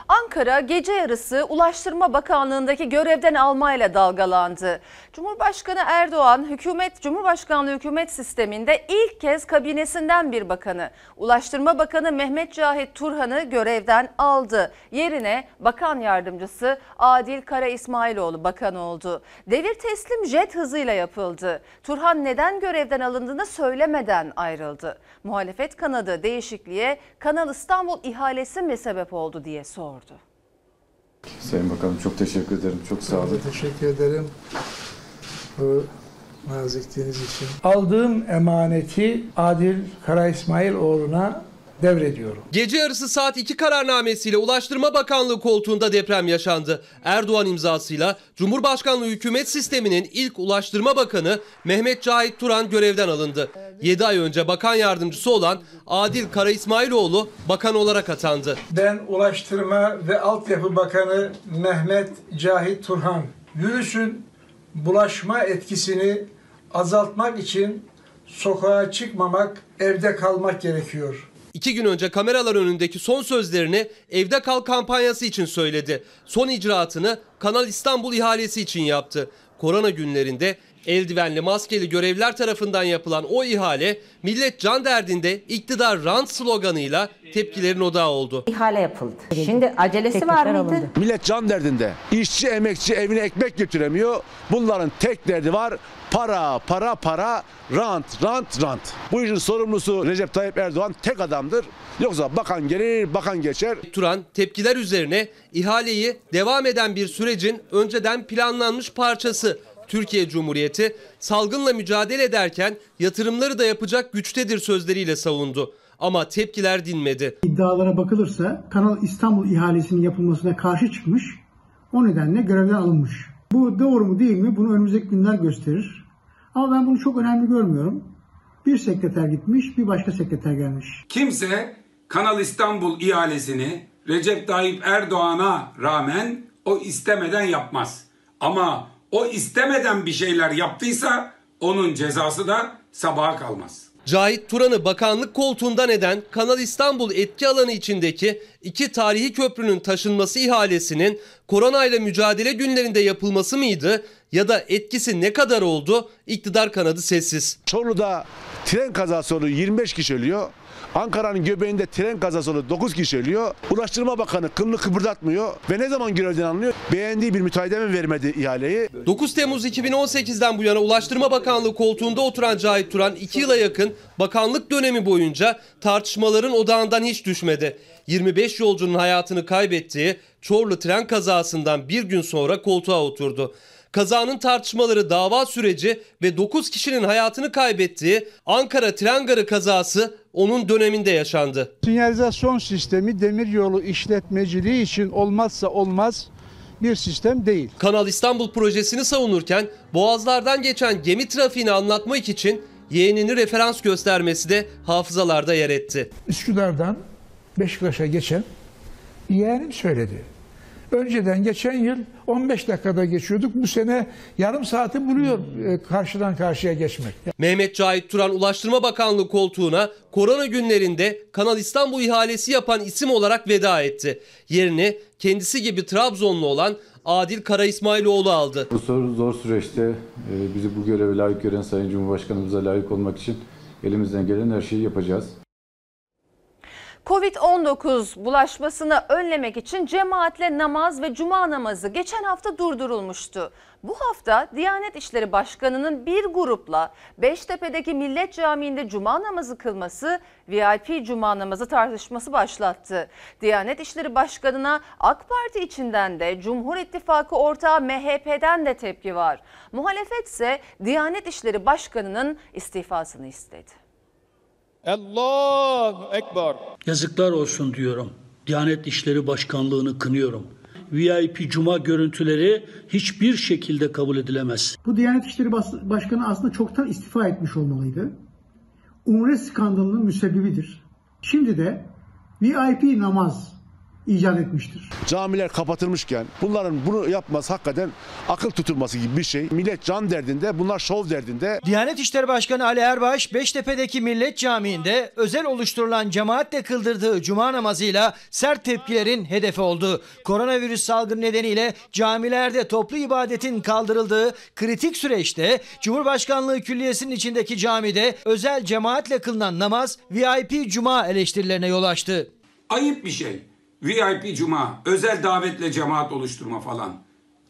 Ankara gece yarısı Ulaştırma Bakanlığı'ndaki görevden almayla dalgalandı. Cumhurbaşkanı Erdoğan hükümet Cumhurbaşkanlığı hükümet sisteminde ilk kez kabinesinden bir bakanı Ulaştırma Bakanı Mehmet Cahit Turhan'ı görevden aldı. Yerine bakan yardımcısı Adil Kara İsmailoğlu bakan oldu. Devir teslim jet hızıyla yapıldı. Turhan neden görevden alındığını söylemeden ayrıldı. Muhalefet kanadı değişikliğe Kanal İstanbul ihalesi mi sebep oldu diye sordu. Sayın Bakanım çok teşekkür ederim. Çok sağ olun. Teşekkür ederim bu nazikliğiniz için. Aldığım emaneti Adil Kara İsmailoğlu'na devrediyorum. Gece yarısı saat 2 kararnamesiyle Ulaştırma Bakanlığı koltuğunda deprem yaşandı. Erdoğan imzasıyla Cumhurbaşkanlığı hükümet sisteminin ilk Ulaştırma Bakanı Mehmet Cahit Turan görevden alındı. 7 ay önce bakan yardımcısı olan Adil Kara İsmailoğlu bakan olarak atandı. Ben Ulaştırma ve Altyapı Bakanı Mehmet Cahit Turhan, virüsün bulaşma etkisini azaltmak için sokağa çıkmamak, evde kalmak gerekiyor. İki gün önce kameralar önündeki son sözlerini Evde Kal kampanyası için söyledi. Son icraatını Kanal İstanbul ihalesi için yaptı. Korona günlerinde Eldivenli maskeli görevliler tarafından yapılan o ihale millet can derdinde iktidar rant sloganıyla tepkilerin odağı oldu. İhale yapıldı. Şimdi acelesi var mıydı? Millet can derdinde. İşçi, emekçi evine ekmek götüremiyor. Bunların tek derdi var. Para, para, para, rant, rant, rant. Bu işin sorumlusu Recep Tayyip Erdoğan tek adamdır. Yoksa bakan gelir, bakan geçer. Turan tepkiler üzerine ihaleyi devam eden bir sürecin önceden planlanmış parçası. Türkiye Cumhuriyeti salgınla mücadele ederken yatırımları da yapacak güçtedir sözleriyle savundu. Ama tepkiler dinmedi. İddialara bakılırsa Kanal İstanbul ihalesinin yapılmasına karşı çıkmış. O nedenle görevden alınmış. Bu doğru mu değil mi bunu önümüzdeki günler gösterir. Ama ben bunu çok önemli görmüyorum. Bir sekreter gitmiş, bir başka sekreter gelmiş. Kimse Kanal İstanbul ihalesini Recep Tayyip Erdoğan'a rağmen o istemeden yapmaz. Ama o istemeden bir şeyler yaptıysa onun cezası da sabaha kalmaz. Cahit Turan'ı bakanlık koltuğundan eden Kanal İstanbul etki alanı içindeki iki tarihi köprünün taşınması ihalesinin koronayla mücadele günlerinde yapılması mıydı ya da etkisi ne kadar oldu? İktidar kanadı sessiz. Çorlu'da tren kazası oluyor 25 kişi ölüyor. Ankara'nın göbeğinde tren kazası oluyor 9 kişi ölüyor. Ulaştırma Bakanı kılını kıpırdatmıyor ve ne zaman görevden alınıyor? Beğendiği bir müteahhide mi vermedi ihaleyi? 9 Temmuz 2018'den bu yana Ulaştırma Bakanlığı koltuğunda oturan Cahit Turan 2 yıla yakın bakanlık dönemi boyunca tartışmaların odağından hiç düşmedi. 25 yolcunun hayatını kaybettiği Çorlu tren kazasından bir gün sonra koltuğa oturdu. Kazanın tartışmaları dava süreci ve 9 kişinin hayatını kaybettiği Ankara tren garı kazası onun döneminde yaşandı. Sinyalizasyon sistemi demiryolu işletmeciliği için olmazsa olmaz bir sistem değil. Kanal İstanbul projesini savunurken boğazlardan geçen gemi trafiğini anlatmak için yeğenini referans göstermesi de hafızalarda yer etti. Üsküdar'dan Beşiktaş'a geçen yeğenim söyledi. Önceden geçen yıl 15 dakikada geçiyorduk. Bu sene yarım saati buluyor e, karşıdan karşıya geçmek. Mehmet Cahit Turan Ulaştırma Bakanlığı koltuğuna korona günlerinde Kanal İstanbul ihalesi yapan isim olarak veda etti. Yerini kendisi gibi Trabzonlu olan Adil Kara İsmailoğlu aldı. Bu zor, zor süreçte e, bizi bu göreve layık gören Sayın Cumhurbaşkanımıza layık olmak için elimizden gelen her şeyi yapacağız. Covid-19 bulaşmasını önlemek için cemaatle namaz ve cuma namazı geçen hafta durdurulmuştu. Bu hafta Diyanet İşleri Başkanı'nın bir grupla Beştepe'deki Millet Camii'nde cuma namazı kılması VIP cuma namazı tartışması başlattı. Diyanet İşleri Başkanı'na AK Parti içinden de Cumhur İttifakı ortağı MHP'den de tepki var. Muhalefet ise Diyanet İşleri Başkanı'nın istifasını istedi. Allahu Ekber. Yazıklar olsun diyorum. Diyanet İşleri Başkanlığı'nı kınıyorum. VIP cuma görüntüleri hiçbir şekilde kabul edilemez. Bu Diyanet İşleri Bas- Başkanı aslında çoktan istifa etmiş olmalıydı. Umre skandalının müsebbibidir. Şimdi de VIP namaz icat etmiştir. Camiler kapatılmışken bunların bunu yapması hakikaten akıl tutulması gibi bir şey. Millet can derdinde, bunlar şov derdinde. Diyanet İşleri Başkanı Ali Erbaş, Beştepe'deki Millet Camii'nde özel oluşturulan cemaatle kıldırdığı cuma namazıyla sert tepkilerin hedefi oldu. Koronavirüs salgını nedeniyle camilerde toplu ibadetin kaldırıldığı kritik süreçte Cumhurbaşkanlığı Külliyesi'nin içindeki camide özel cemaatle kılınan namaz VIP cuma eleştirilerine yol açtı. Ayıp bir şey. VIP cuma, özel davetle cemaat oluşturma falan.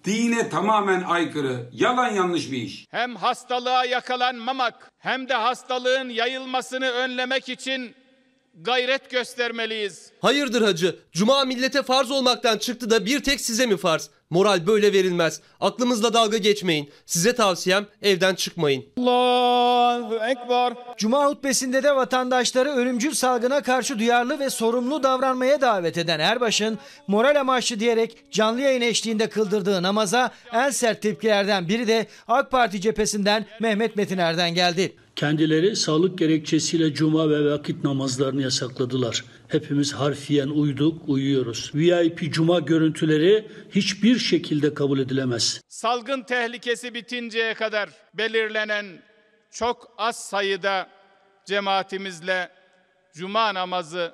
Dine tamamen aykırı, yalan yanlış bir iş. Hem hastalığa yakalanmamak hem de hastalığın yayılmasını önlemek için gayret göstermeliyiz. Hayırdır hacı? Cuma millete farz olmaktan çıktı da bir tek size mi farz? Moral böyle verilmez. Aklımızla dalga geçmeyin. Size tavsiyem evden çıkmayın. Allahu Ekber. Cuma hutbesinde de vatandaşları ölümcül salgına karşı duyarlı ve sorumlu davranmaya davet eden Erbaş'ın moral amaçlı diyerek canlı yayın eşliğinde kıldırdığı namaza en sert tepkilerden biri de AK Parti cephesinden Mehmet Metiner'den geldi. Kendileri sağlık gerekçesiyle cuma ve vakit namazlarını yasakladılar. Hepimiz harfiyen uyduk, uyuyoruz. VIP cuma görüntüleri hiçbir şekilde kabul edilemez. Salgın tehlikesi bitinceye kadar belirlenen çok az sayıda cemaatimizle cuma namazı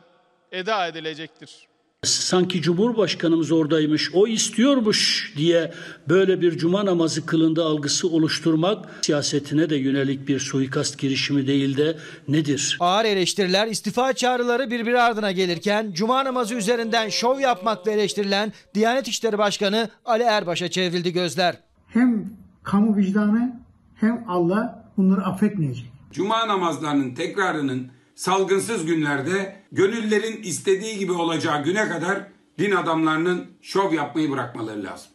eda edilecektir. Sanki Cumhurbaşkanımız oradaymış, o istiyormuş diye böyle bir cuma namazı kılında algısı oluşturmak siyasetine de yönelik bir suikast girişimi değil de nedir? Ağır eleştiriler, istifa çağrıları birbiri ardına gelirken cuma namazı üzerinden şov yapmakla eleştirilen Diyanet İşleri Başkanı Ali Erbaş'a çevrildi gözler. Hem kamu vicdanı hem Allah bunları affetmeyecek. Cuma namazlarının tekrarının salgınsız günlerde gönüllerin istediği gibi olacağı güne kadar din adamlarının şov yapmayı bırakmaları lazım.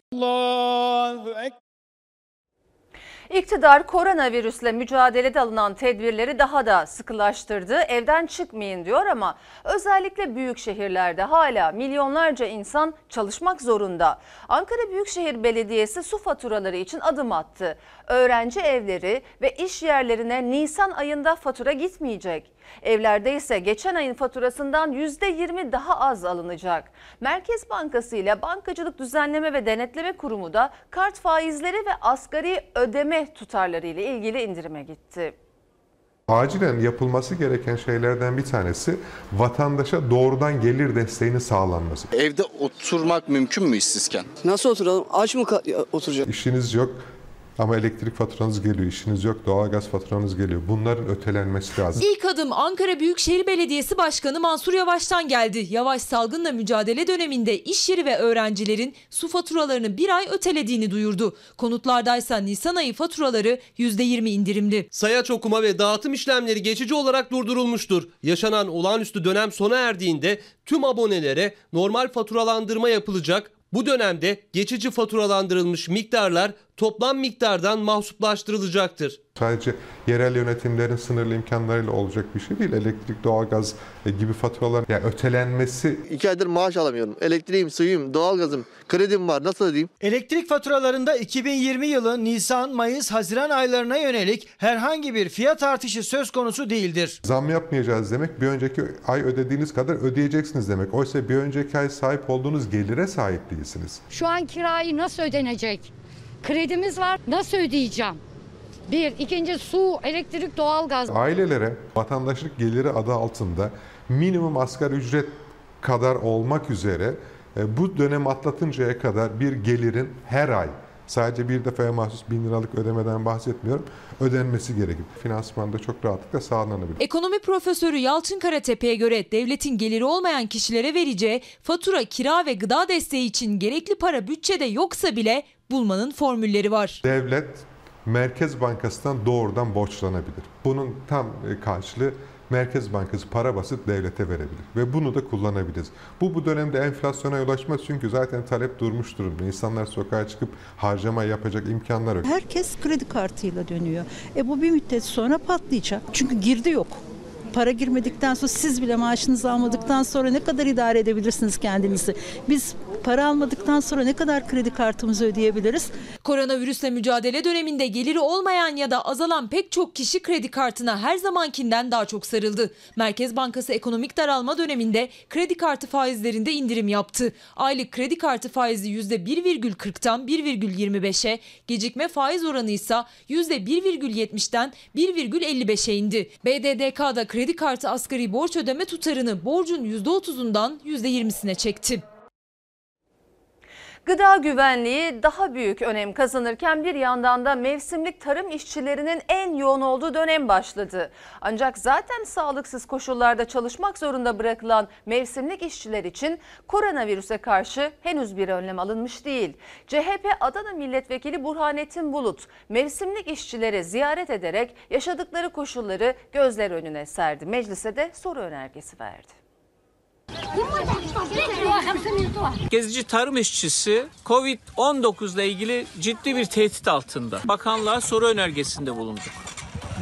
İktidar koronavirüsle mücadelede alınan tedbirleri daha da sıkılaştırdı. Evden çıkmayın diyor ama özellikle büyük şehirlerde hala milyonlarca insan çalışmak zorunda. Ankara Büyükşehir Belediyesi su faturaları için adım attı. Öğrenci evleri ve iş yerlerine Nisan ayında fatura gitmeyecek. Evlerde ise geçen ayın faturasından %20 daha az alınacak. Merkez Bankası ile Bankacılık Düzenleme ve Denetleme Kurumu da kart faizleri ve asgari ödeme tutarları ile ilgili indirime gitti. Acilen yapılması gereken şeylerden bir tanesi vatandaşa doğrudan gelir desteğini sağlanması. Evde oturmak mümkün mü işsizken? Nasıl oturalım? Aç mı oturacak? İşiniz yok ama elektrik faturanız geliyor, işiniz yok, doğalgaz faturanız geliyor. Bunların ötelenmesi lazım. İlk adım Ankara Büyükşehir Belediyesi Başkanı Mansur Yavaş'tan geldi. Yavaş salgınla mücadele döneminde iş yeri ve öğrencilerin su faturalarını bir ay ötelediğini duyurdu. Konutlardaysa Nisan ayı faturaları %20 indirimli. Sayaç okuma ve dağıtım işlemleri geçici olarak durdurulmuştur. Yaşanan olağanüstü dönem sona erdiğinde tüm abonelere normal faturalandırma yapılacak. Bu dönemde geçici faturalandırılmış miktarlar toplam miktardan mahsuplaştırılacaktır. Sadece yerel yönetimlerin sınırlı imkanlarıyla olacak bir şey değil. Elektrik, doğalgaz e, gibi faturalar yani ötelenmesi. İki aydır maaş alamıyorum. Elektriğim, suyum, doğalgazım, kredim var. Nasıl ödeyeyim? Elektrik faturalarında 2020 yılı Nisan, Mayıs, Haziran aylarına yönelik herhangi bir fiyat artışı söz konusu değildir. Zam yapmayacağız demek bir önceki ay ödediğiniz kadar ödeyeceksiniz demek. Oysa bir önceki ay sahip olduğunuz gelire sahip değilsiniz. Şu an kirayı nasıl ödenecek? Kredimiz var. Nasıl ödeyeceğim? Bir. ikinci su, elektrik, doğalgaz. Ailelere vatandaşlık geliri adı altında minimum asgari ücret kadar olmak üzere e, bu dönem atlatıncaya kadar bir gelirin her ay sadece bir defaya mahsus bin liralık ödemeden bahsetmiyorum ödenmesi gerekir. Finansmanda çok rahatlıkla sağlanabilir. Ekonomi profesörü Yalçın Karatepe'ye göre devletin geliri olmayan kişilere vereceği fatura, kira ve gıda desteği için gerekli para bütçede yoksa bile bulmanın formülleri var. Devlet Merkez Bankası'ndan doğrudan borçlanabilir. Bunun tam e, karşılığı Merkez Bankası para basıp devlete verebilir ve bunu da kullanabiliriz. Bu bu dönemde enflasyona yol açmaz çünkü zaten talep durmuş durumda. İnsanlar sokağa çıkıp harcama yapacak imkanlar yok. Herkes kredi kartıyla dönüyor. E bu bir müddet sonra patlayacak. Çünkü girdi yok. Para girmedikten sonra siz bile maaşınızı almadıktan sonra ne kadar idare edebilirsiniz kendinizi? Biz para almadıktan sonra ne kadar kredi kartımızı ödeyebiliriz? Koronavirüsle mücadele döneminde geliri olmayan ya da azalan pek çok kişi kredi kartına her zamankinden daha çok sarıldı. Merkez Bankası ekonomik daralma döneminde kredi kartı faizlerinde indirim yaptı. Aylık kredi kartı faizi %1,40'tan 1,25'e, gecikme faiz oranı ise %1,70'den 1,55'e indi. BDDK'da kredi kartı asgari borç ödeme tutarını borcun %30'undan %20'sine çekti. Gıda güvenliği daha büyük önem kazanırken bir yandan da mevsimlik tarım işçilerinin en yoğun olduğu dönem başladı. Ancak zaten sağlıksız koşullarda çalışmak zorunda bırakılan mevsimlik işçiler için koronavirüse karşı henüz bir önlem alınmış değil. CHP Adana Milletvekili Burhanettin Bulut mevsimlik işçileri ziyaret ederek yaşadıkları koşulları gözler önüne serdi. Meclise de soru önergesi verdi. Gezici tarım işçisi Covid-19 ile ilgili ciddi bir tehdit altında. Bakanlığa soru önergesinde bulunduk.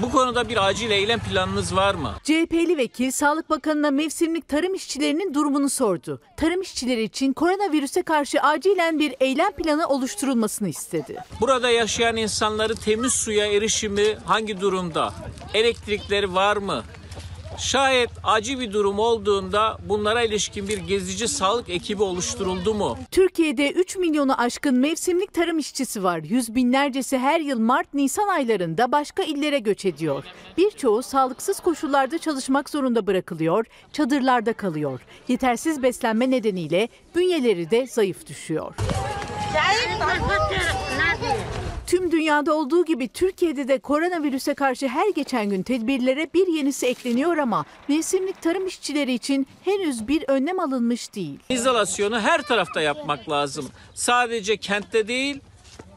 Bu konuda bir acil eylem planınız var mı? CHP'li vekil Sağlık Bakanı'na mevsimlik tarım işçilerinin durumunu sordu. Tarım işçileri için koronavirüse karşı acilen bir eylem planı oluşturulmasını istedi. Burada yaşayan insanları temiz suya erişimi hangi durumda? Elektrikleri var mı? Şayet acil bir durum olduğunda bunlara ilişkin bir gezici sağlık ekibi oluşturuldu mu? Türkiye'de 3 milyonu aşkın mevsimlik tarım işçisi var. Yüz binlercesi her yıl Mart-Nisan aylarında başka illere göç ediyor. Birçoğu sağlıksız koşullarda çalışmak zorunda bırakılıyor, çadırlarda kalıyor. Yetersiz beslenme nedeniyle bünyeleri de zayıf düşüyor. Tüm dünyada olduğu gibi Türkiye'de de koronavirüse karşı her geçen gün tedbirlere bir yenisi ekleniyor ama mevsimlik tarım işçileri için henüz bir önlem alınmış değil. İzolasyonu her tarafta yapmak lazım. Sadece kentte değil,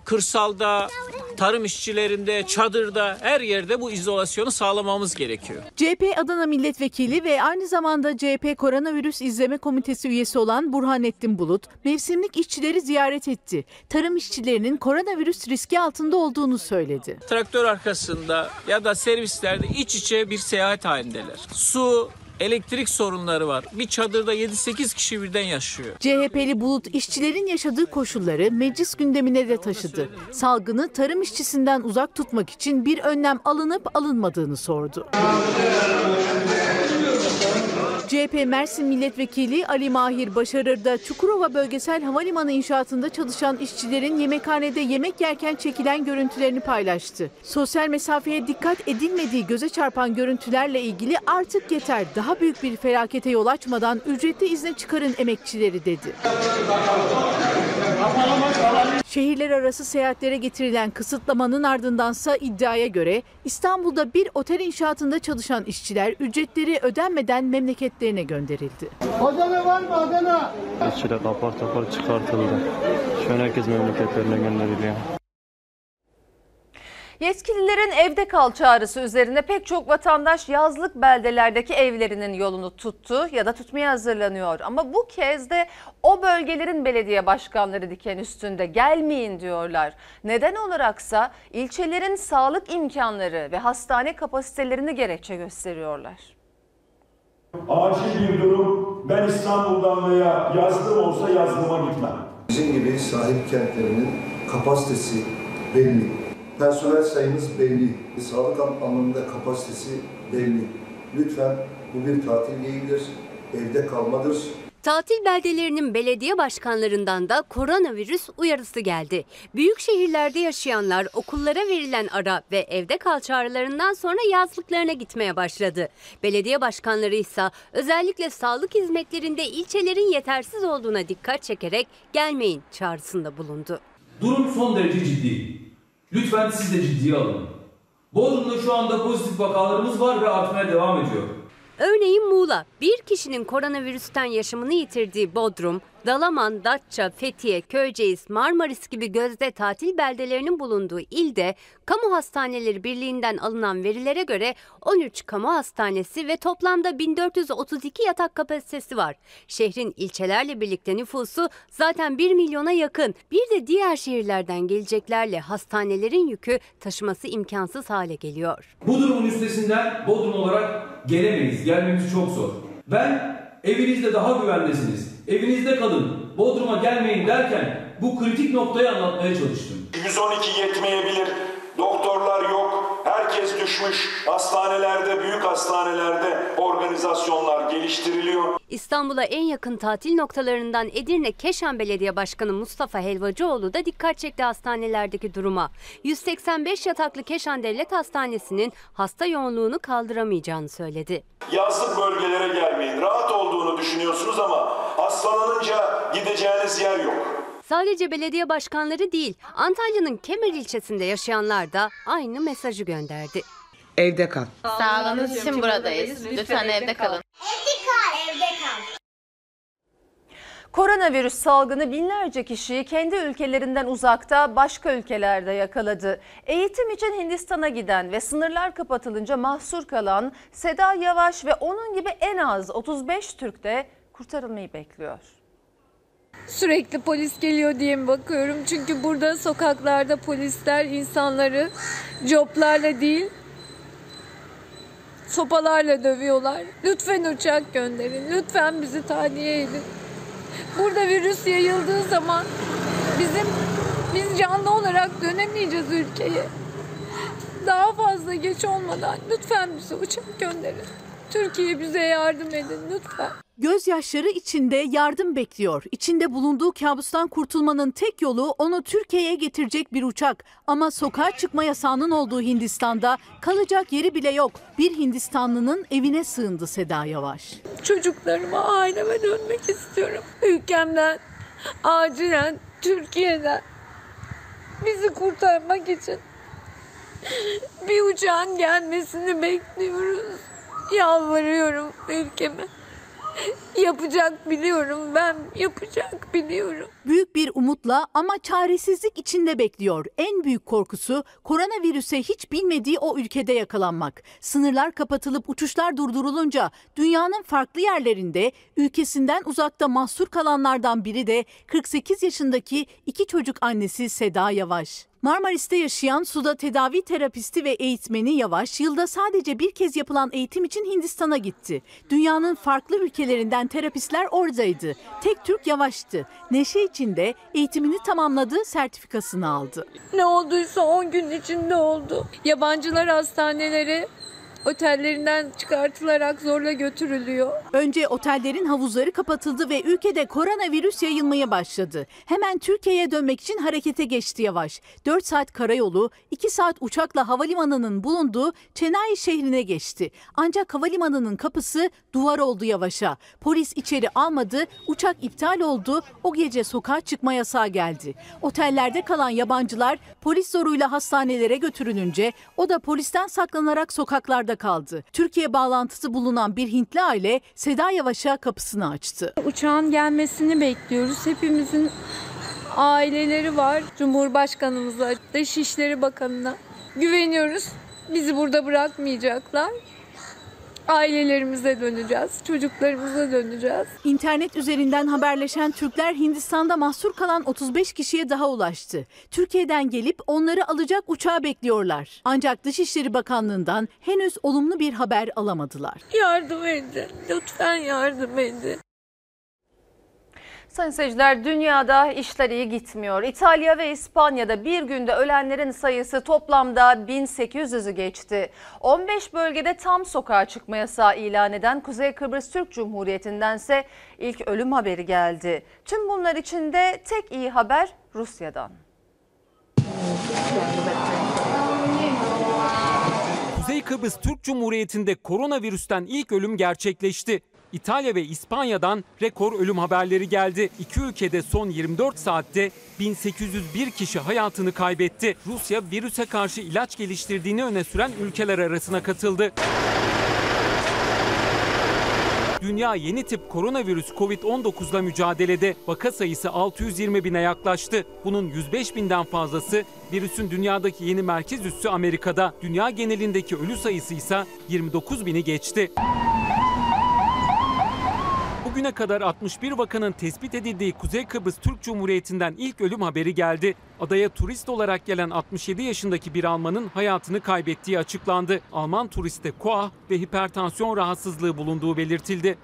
kırsalda, tarım işçilerinde, çadırda, her yerde bu izolasyonu sağlamamız gerekiyor. CHP Adana Milletvekili ve aynı zamanda CHP Koronavirüs İzleme Komitesi üyesi olan Burhanettin Bulut mevsimlik işçileri ziyaret etti. Tarım işçilerinin koronavirüs riski altında olduğunu söyledi. Traktör arkasında ya da servislerde iç içe bir seyahat halindeler. Su, elektrik sorunları var. Bir çadırda 7-8 kişi birden yaşıyor. CHP'li Bulut işçilerin yaşadığı koşulları meclis gündemine de taşıdı. Salgını tarım işçisinden uzak tutmak için bir önlem alınıp alınmadığını sordu. CHP Mersin Milletvekili Ali Mahir Başarır da Çukurova Bölgesel Havalimanı inşaatında çalışan işçilerin yemekhanede yemek yerken çekilen görüntülerini paylaştı. Sosyal mesafeye dikkat edilmediği göze çarpan görüntülerle ilgili artık yeter daha büyük bir felakete yol açmadan ücretli izne çıkarın emekçileri dedi. Şehirler arası seyahatlere getirilen kısıtlamanın ardındansa iddiaya göre İstanbul'da bir otel inşaatında çalışan işçiler ücretleri ödenmeden memleketlerine gönderildi. Adana var mı Adana? İşçiler apar topar çıkartıldı. Şu an herkes memleketlerine gönderiliyor. Yetkililerin evde kal çağrısı üzerine pek çok vatandaş yazlık beldelerdeki evlerinin yolunu tuttu ya da tutmaya hazırlanıyor. Ama bu kez de o bölgelerin belediye başkanları diken üstünde gelmeyin diyorlar. Neden olaraksa ilçelerin sağlık imkanları ve hastane kapasitelerini gerekçe gösteriyorlar. Acil bir durum. Ben İstanbul'dan veya yazlığım olsa yazlığıma gitmem. Bizim gibi sahip kentlerinin kapasitesi belli. Personel sayımız belli. Sağlık anlamında kapasitesi belli. Lütfen bu bir tatil değildir. Evde kalmadır. Tatil beldelerinin belediye başkanlarından da koronavirüs uyarısı geldi. Büyük şehirlerde yaşayanlar okullara verilen ara ve evde kal çağrılarından sonra yazlıklarına gitmeye başladı. Belediye başkanları ise özellikle sağlık hizmetlerinde ilçelerin yetersiz olduğuna dikkat çekerek gelmeyin çağrısında bulundu. Durum son derece ciddi. Lütfen siz de ciddiye alın. Bodrum'da şu anda pozitif vakalarımız var ve artmaya devam ediyor. Örneğin Muğla, bir kişinin koronavirüsten yaşamını yitirdiği Bodrum, Dalaman, Datça, Fethiye, Köyceğiz, Marmaris gibi gözde tatil beldelerinin bulunduğu ilde Kamu Hastaneleri Birliği'nden alınan verilere göre 13 kamu hastanesi ve toplamda 1432 yatak kapasitesi var. Şehrin ilçelerle birlikte nüfusu zaten 1 milyona yakın. Bir de diğer şehirlerden geleceklerle hastanelerin yükü taşıması imkansız hale geliyor. Bu durumun üstesinden Bodrum olarak gelemeyiz. Gelmemiz çok zor. Ben evinizde daha güvendesiniz. Evinizde kalın. Bodrum'a gelmeyin derken bu kritik noktayı anlatmaya çalıştım. 112 yetmeyebilir. Doktorlar yok. Herkes düşmüş. Hastanelerde, büyük hastanelerde organizasyonlar geliştiriliyor. İstanbul'a en yakın tatil noktalarından Edirne Keşan Belediye Başkanı Mustafa Helvacıoğlu da dikkat çekti hastanelerdeki duruma. 185 yataklı Keşan Devlet Hastanesi'nin hasta yoğunluğunu kaldıramayacağını söyledi. Yazlık bölgelere gelmeyin. Rahat olduğunu düşünüyorsunuz ama hastalanınca gideceğiniz yer yok. Sadece belediye başkanları değil, Antalya'nın Kemer ilçesinde yaşayanlar da aynı mesajı gönderdi. Evde kal. Sağlığınız için buradayız. Lütfen evde kalın. Evde kal. Evde kal. Koronavirüs salgını binlerce kişiyi kendi ülkelerinden uzakta başka ülkelerde yakaladı. Eğitim için Hindistan'a giden ve sınırlar kapatılınca mahsur kalan Seda Yavaş ve onun gibi en az 35 Türk de kurtarılmayı bekliyor. Sürekli polis geliyor diye mi bakıyorum? Çünkü burada sokaklarda polisler insanları coplarla değil sopalarla dövüyorlar. Lütfen uçak gönderin. Lütfen bizi tahliye edin. Burada virüs yayıldığı zaman bizim biz canlı olarak dönemeyeceğiz ülkeye. Daha fazla geç olmadan lütfen bize uçak gönderin. Türkiye bize yardım edin lütfen. Gözyaşları içinde yardım bekliyor. İçinde bulunduğu kabustan kurtulmanın tek yolu onu Türkiye'ye getirecek bir uçak. Ama sokağa çıkma yasağının olduğu Hindistan'da kalacak yeri bile yok. Bir Hindistanlının evine sığındı Seda Yavaş. Çocuklarıma, aileme dönmek istiyorum. Ülkemden, acilen Türkiye'den bizi kurtarmak için bir uçağın gelmesini bekliyoruz. Yalvarıyorum ülkeme. Yapacak biliyorum ben yapacak biliyorum. Büyük bir umutla ama çaresizlik içinde bekliyor. En büyük korkusu koronavirüse hiç bilmediği o ülkede yakalanmak. Sınırlar kapatılıp uçuşlar durdurulunca dünyanın farklı yerlerinde ülkesinden uzakta mahsur kalanlardan biri de 48 yaşındaki iki çocuk annesi Seda Yavaş. Marmaris'te yaşayan suda tedavi terapisti ve eğitmeni Yavaş yılda sadece bir kez yapılan eğitim için Hindistan'a gitti. Dünyanın farklı ülkelerinden terapistler oradaydı. Tek Türk Yavaş'tı. Neşe içinde eğitimini tamamladı, sertifikasını aldı. Ne olduysa 10 gün içinde oldu. Yabancılar hastaneleri otellerinden çıkartılarak zorla götürülüyor. Önce otellerin havuzları kapatıldı ve ülkede koronavirüs yayılmaya başladı. Hemen Türkiye'ye dönmek için harekete geçti Yavaş. 4 saat karayolu, 2 saat uçakla havalimanının bulunduğu Çenayi şehrine geçti. Ancak havalimanının kapısı duvar oldu Yavaş'a. Polis içeri almadı, uçak iptal oldu, o gece sokağa çıkma yasağı geldi. Otellerde kalan yabancılar polis zoruyla hastanelere götürülünce o da polisten saklanarak sokaklarda kaldı. Türkiye bağlantısı bulunan bir Hintli aile Seda Yavaş'a kapısını açtı. Uçağın gelmesini bekliyoruz. Hepimizin aileleri var. Cumhurbaşkanımıza, Dışişleri Bakanı'na güveniyoruz. Bizi burada bırakmayacaklar. Ailelerimize döneceğiz, çocuklarımıza döneceğiz. İnternet üzerinden haberleşen Türkler Hindistan'da mahsur kalan 35 kişiye daha ulaştı. Türkiye'den gelip onları alacak uçağı bekliyorlar. Ancak Dışişleri Bakanlığı'ndan henüz olumlu bir haber alamadılar. Yardım edin, lütfen yardım edin. Sayın seyirciler dünyada işler iyi gitmiyor. İtalya ve İspanya'da bir günde ölenlerin sayısı toplamda 1800'ü geçti. 15 bölgede tam sokağa çıkma yasağı ilan eden Kuzey Kıbrıs Türk Cumhuriyeti'ndense ilk ölüm haberi geldi. Tüm bunlar içinde tek iyi haber Rusya'dan. Kuzey Kıbrıs Türk Cumhuriyeti'nde koronavirüsten ilk ölüm gerçekleşti. İtalya ve İspanya'dan rekor ölüm haberleri geldi. İki ülkede son 24 saatte 1801 kişi hayatını kaybetti. Rusya virüse karşı ilaç geliştirdiğini öne süren ülkeler arasına katıldı. Dünya yeni tip koronavirüs Covid-19 ile mücadelede vaka sayısı 620 bine yaklaştı. Bunun 105 binden fazlası virüsün dünyadaki yeni merkez üssü Amerika'da. Dünya genelindeki ölü sayısı ise 29 bini geçti. Bugüne kadar 61 vakanın tespit edildiği Kuzey Kıbrıs Türk Cumhuriyeti'nden ilk ölüm haberi geldi. Adaya turist olarak gelen 67 yaşındaki bir Almanın hayatını kaybettiği açıklandı. Alman turiste koah ve hipertansiyon rahatsızlığı bulunduğu belirtildi.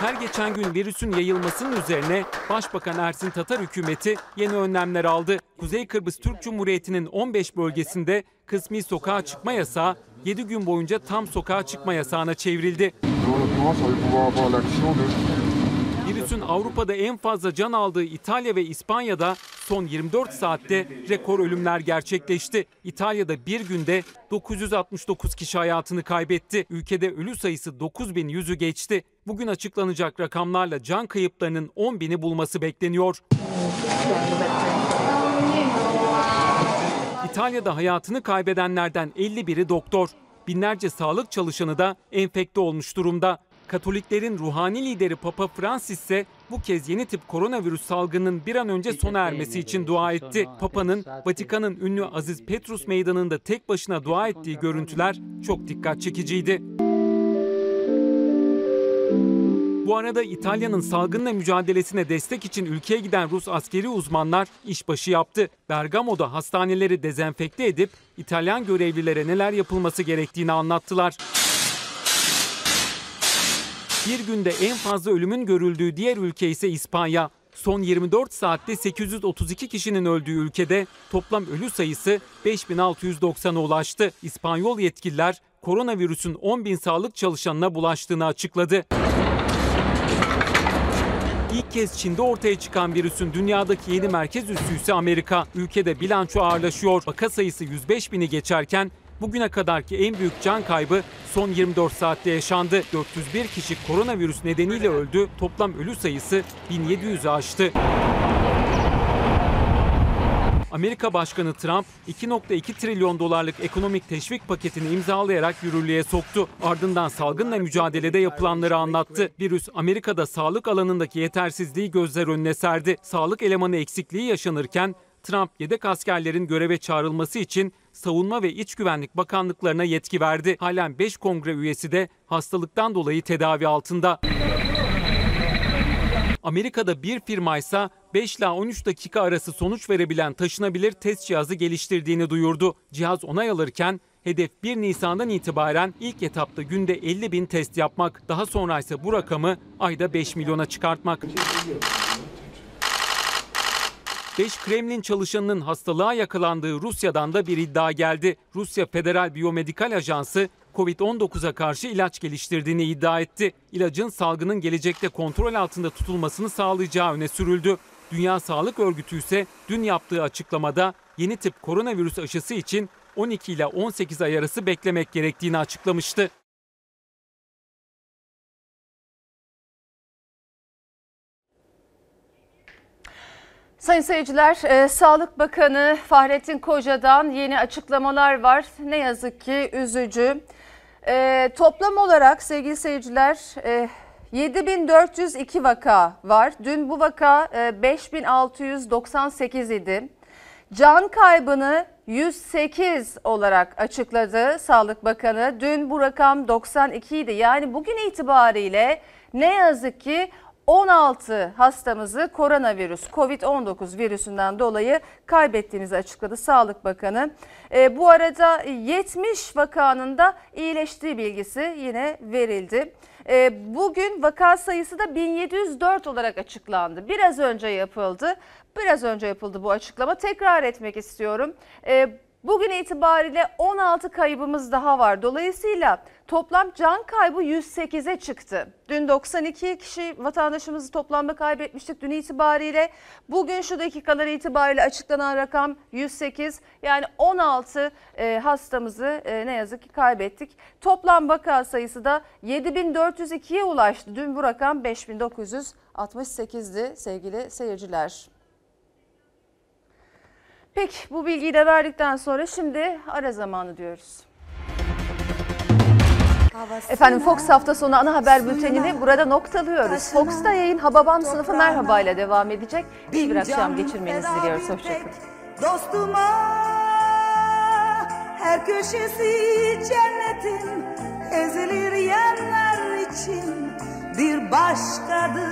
Her geçen gün virüsün yayılmasının üzerine Başbakan Ersin Tatar hükümeti yeni önlemler aldı. Kuzey Kıbrıs Türk Cumhuriyeti'nin 15 bölgesinde kısmi sokağa çıkma yasağı 7 gün boyunca tam sokağa çıkma yasağına çevrildi. Virüsün Avrupa'da en fazla can aldığı İtalya ve İspanya'da son 24 saatte rekor ölümler gerçekleşti. İtalya'da bir günde 969 kişi hayatını kaybetti. Ülkede ölü sayısı 9100'ü geçti. Bugün açıklanacak rakamlarla can kayıplarının 10 bini bulması bekleniyor. İtalya'da hayatını kaybedenlerden 51'i doktor. Binlerce sağlık çalışanı da enfekte olmuş durumda. Katoliklerin ruhani lideri Papa Francis ise bu kez yeni tip koronavirüs salgınının bir an önce sona ermesi için dua etti. Papa'nın Vatikan'ın ünlü Aziz Petrus Meydanı'nda tek başına dua ettiği görüntüler çok dikkat çekiciydi. Bu arada İtalya'nın salgınla mücadelesine destek için ülkeye giden Rus askeri uzmanlar işbaşı yaptı. Bergamo'da hastaneleri dezenfekte edip İtalyan görevlilere neler yapılması gerektiğini anlattılar. Bir günde en fazla ölümün görüldüğü diğer ülke ise İspanya. Son 24 saatte 832 kişinin öldüğü ülkede toplam ölü sayısı 5690'a ulaştı. İspanyol yetkililer koronavirüsün 10 bin sağlık çalışanına bulaştığını açıkladı. İlk kez Çin'de ortaya çıkan virüsün dünyadaki yeni merkez üssü ise Amerika. Ülkede bilanço ağırlaşıyor. Vaka sayısı 105 bini geçerken bugüne kadarki en büyük can kaybı son 24 saatte yaşandı. 401 kişi koronavirüs nedeniyle öldü. Toplam ölü sayısı 1700'ü aştı. Amerika Başkanı Trump 2.2 trilyon dolarlık ekonomik teşvik paketini imzalayarak yürürlüğe soktu. Ardından salgınla mücadelede yapılanları anlattı. Virüs Amerika'da sağlık alanındaki yetersizliği gözler önüne serdi. Sağlık elemanı eksikliği yaşanırken Trump yedek askerlerin göreve çağrılması için Savunma ve İç Güvenlik Bakanlıklarına yetki verdi. Halen 5 kongre üyesi de hastalıktan dolayı tedavi altında. Amerika'da bir firma ise 5 ila 13 dakika arası sonuç verebilen taşınabilir test cihazı geliştirdiğini duyurdu. Cihaz onay alırken hedef 1 Nisan'dan itibaren ilk etapta günde 50 bin test yapmak. Daha sonra ise bu rakamı ayda 5 milyona çıkartmak. 5 Kremlin çalışanının hastalığa yakalandığı Rusya'dan da bir iddia geldi. Rusya Federal Biyomedikal Ajansı Covid-19'a karşı ilaç geliştirdiğini iddia etti. İlacın salgının gelecekte kontrol altında tutulmasını sağlayacağı öne sürüldü. Dünya Sağlık Örgütü ise dün yaptığı açıklamada yeni tip koronavirüs aşısı için 12 ile 18 ay arası beklemek gerektiğini açıklamıştı. Sayın seyirciler, e, Sağlık Bakanı Fahrettin Koca'dan yeni açıklamalar var. Ne yazık ki üzücü. E, toplam olarak sevgili seyirciler e, 7402 vaka var. Dün bu vaka e, 5698 idi. Can kaybını 108 olarak açıkladı Sağlık Bakanı. Dün bu rakam 92 idi. Yani bugün itibariyle ne yazık ki 16 hastamızı koronavirüs COVID-19 virüsünden dolayı kaybettiğinizi açıkladı Sağlık Bakanı. E, bu arada 70 vakanın da iyileştiği bilgisi yine verildi. E, bugün vaka sayısı da 1704 olarak açıklandı. Biraz önce yapıldı. Biraz önce yapıldı bu açıklama. Tekrar etmek istiyorum. E, Bugün itibariyle 16 kaybımız daha var. Dolayısıyla toplam can kaybı 108'e çıktı. Dün 92 kişi vatandaşımızı toplamda kaybetmiştik dün itibariyle. Bugün şu dakikalar itibariyle açıklanan rakam 108. Yani 16 e, hastamızı e, ne yazık ki kaybettik. Toplam vaka sayısı da 7402'ye ulaştı. Dün bu rakam 5968'di sevgili seyirciler. Peki bu bilgiyi de verdikten sonra şimdi ara zamanı diyoruz. Efendim Fox hafta sonu ana haber bültenini burada noktalıyoruz. Fox'ta yayın Hababam sınıfı merhaba ile devam edecek. İyi bir akşam geçirmenizi diliyoruz. Hoşçakalın. Dostuma her köşesi cennetin ezilir yerler için bir başkadır.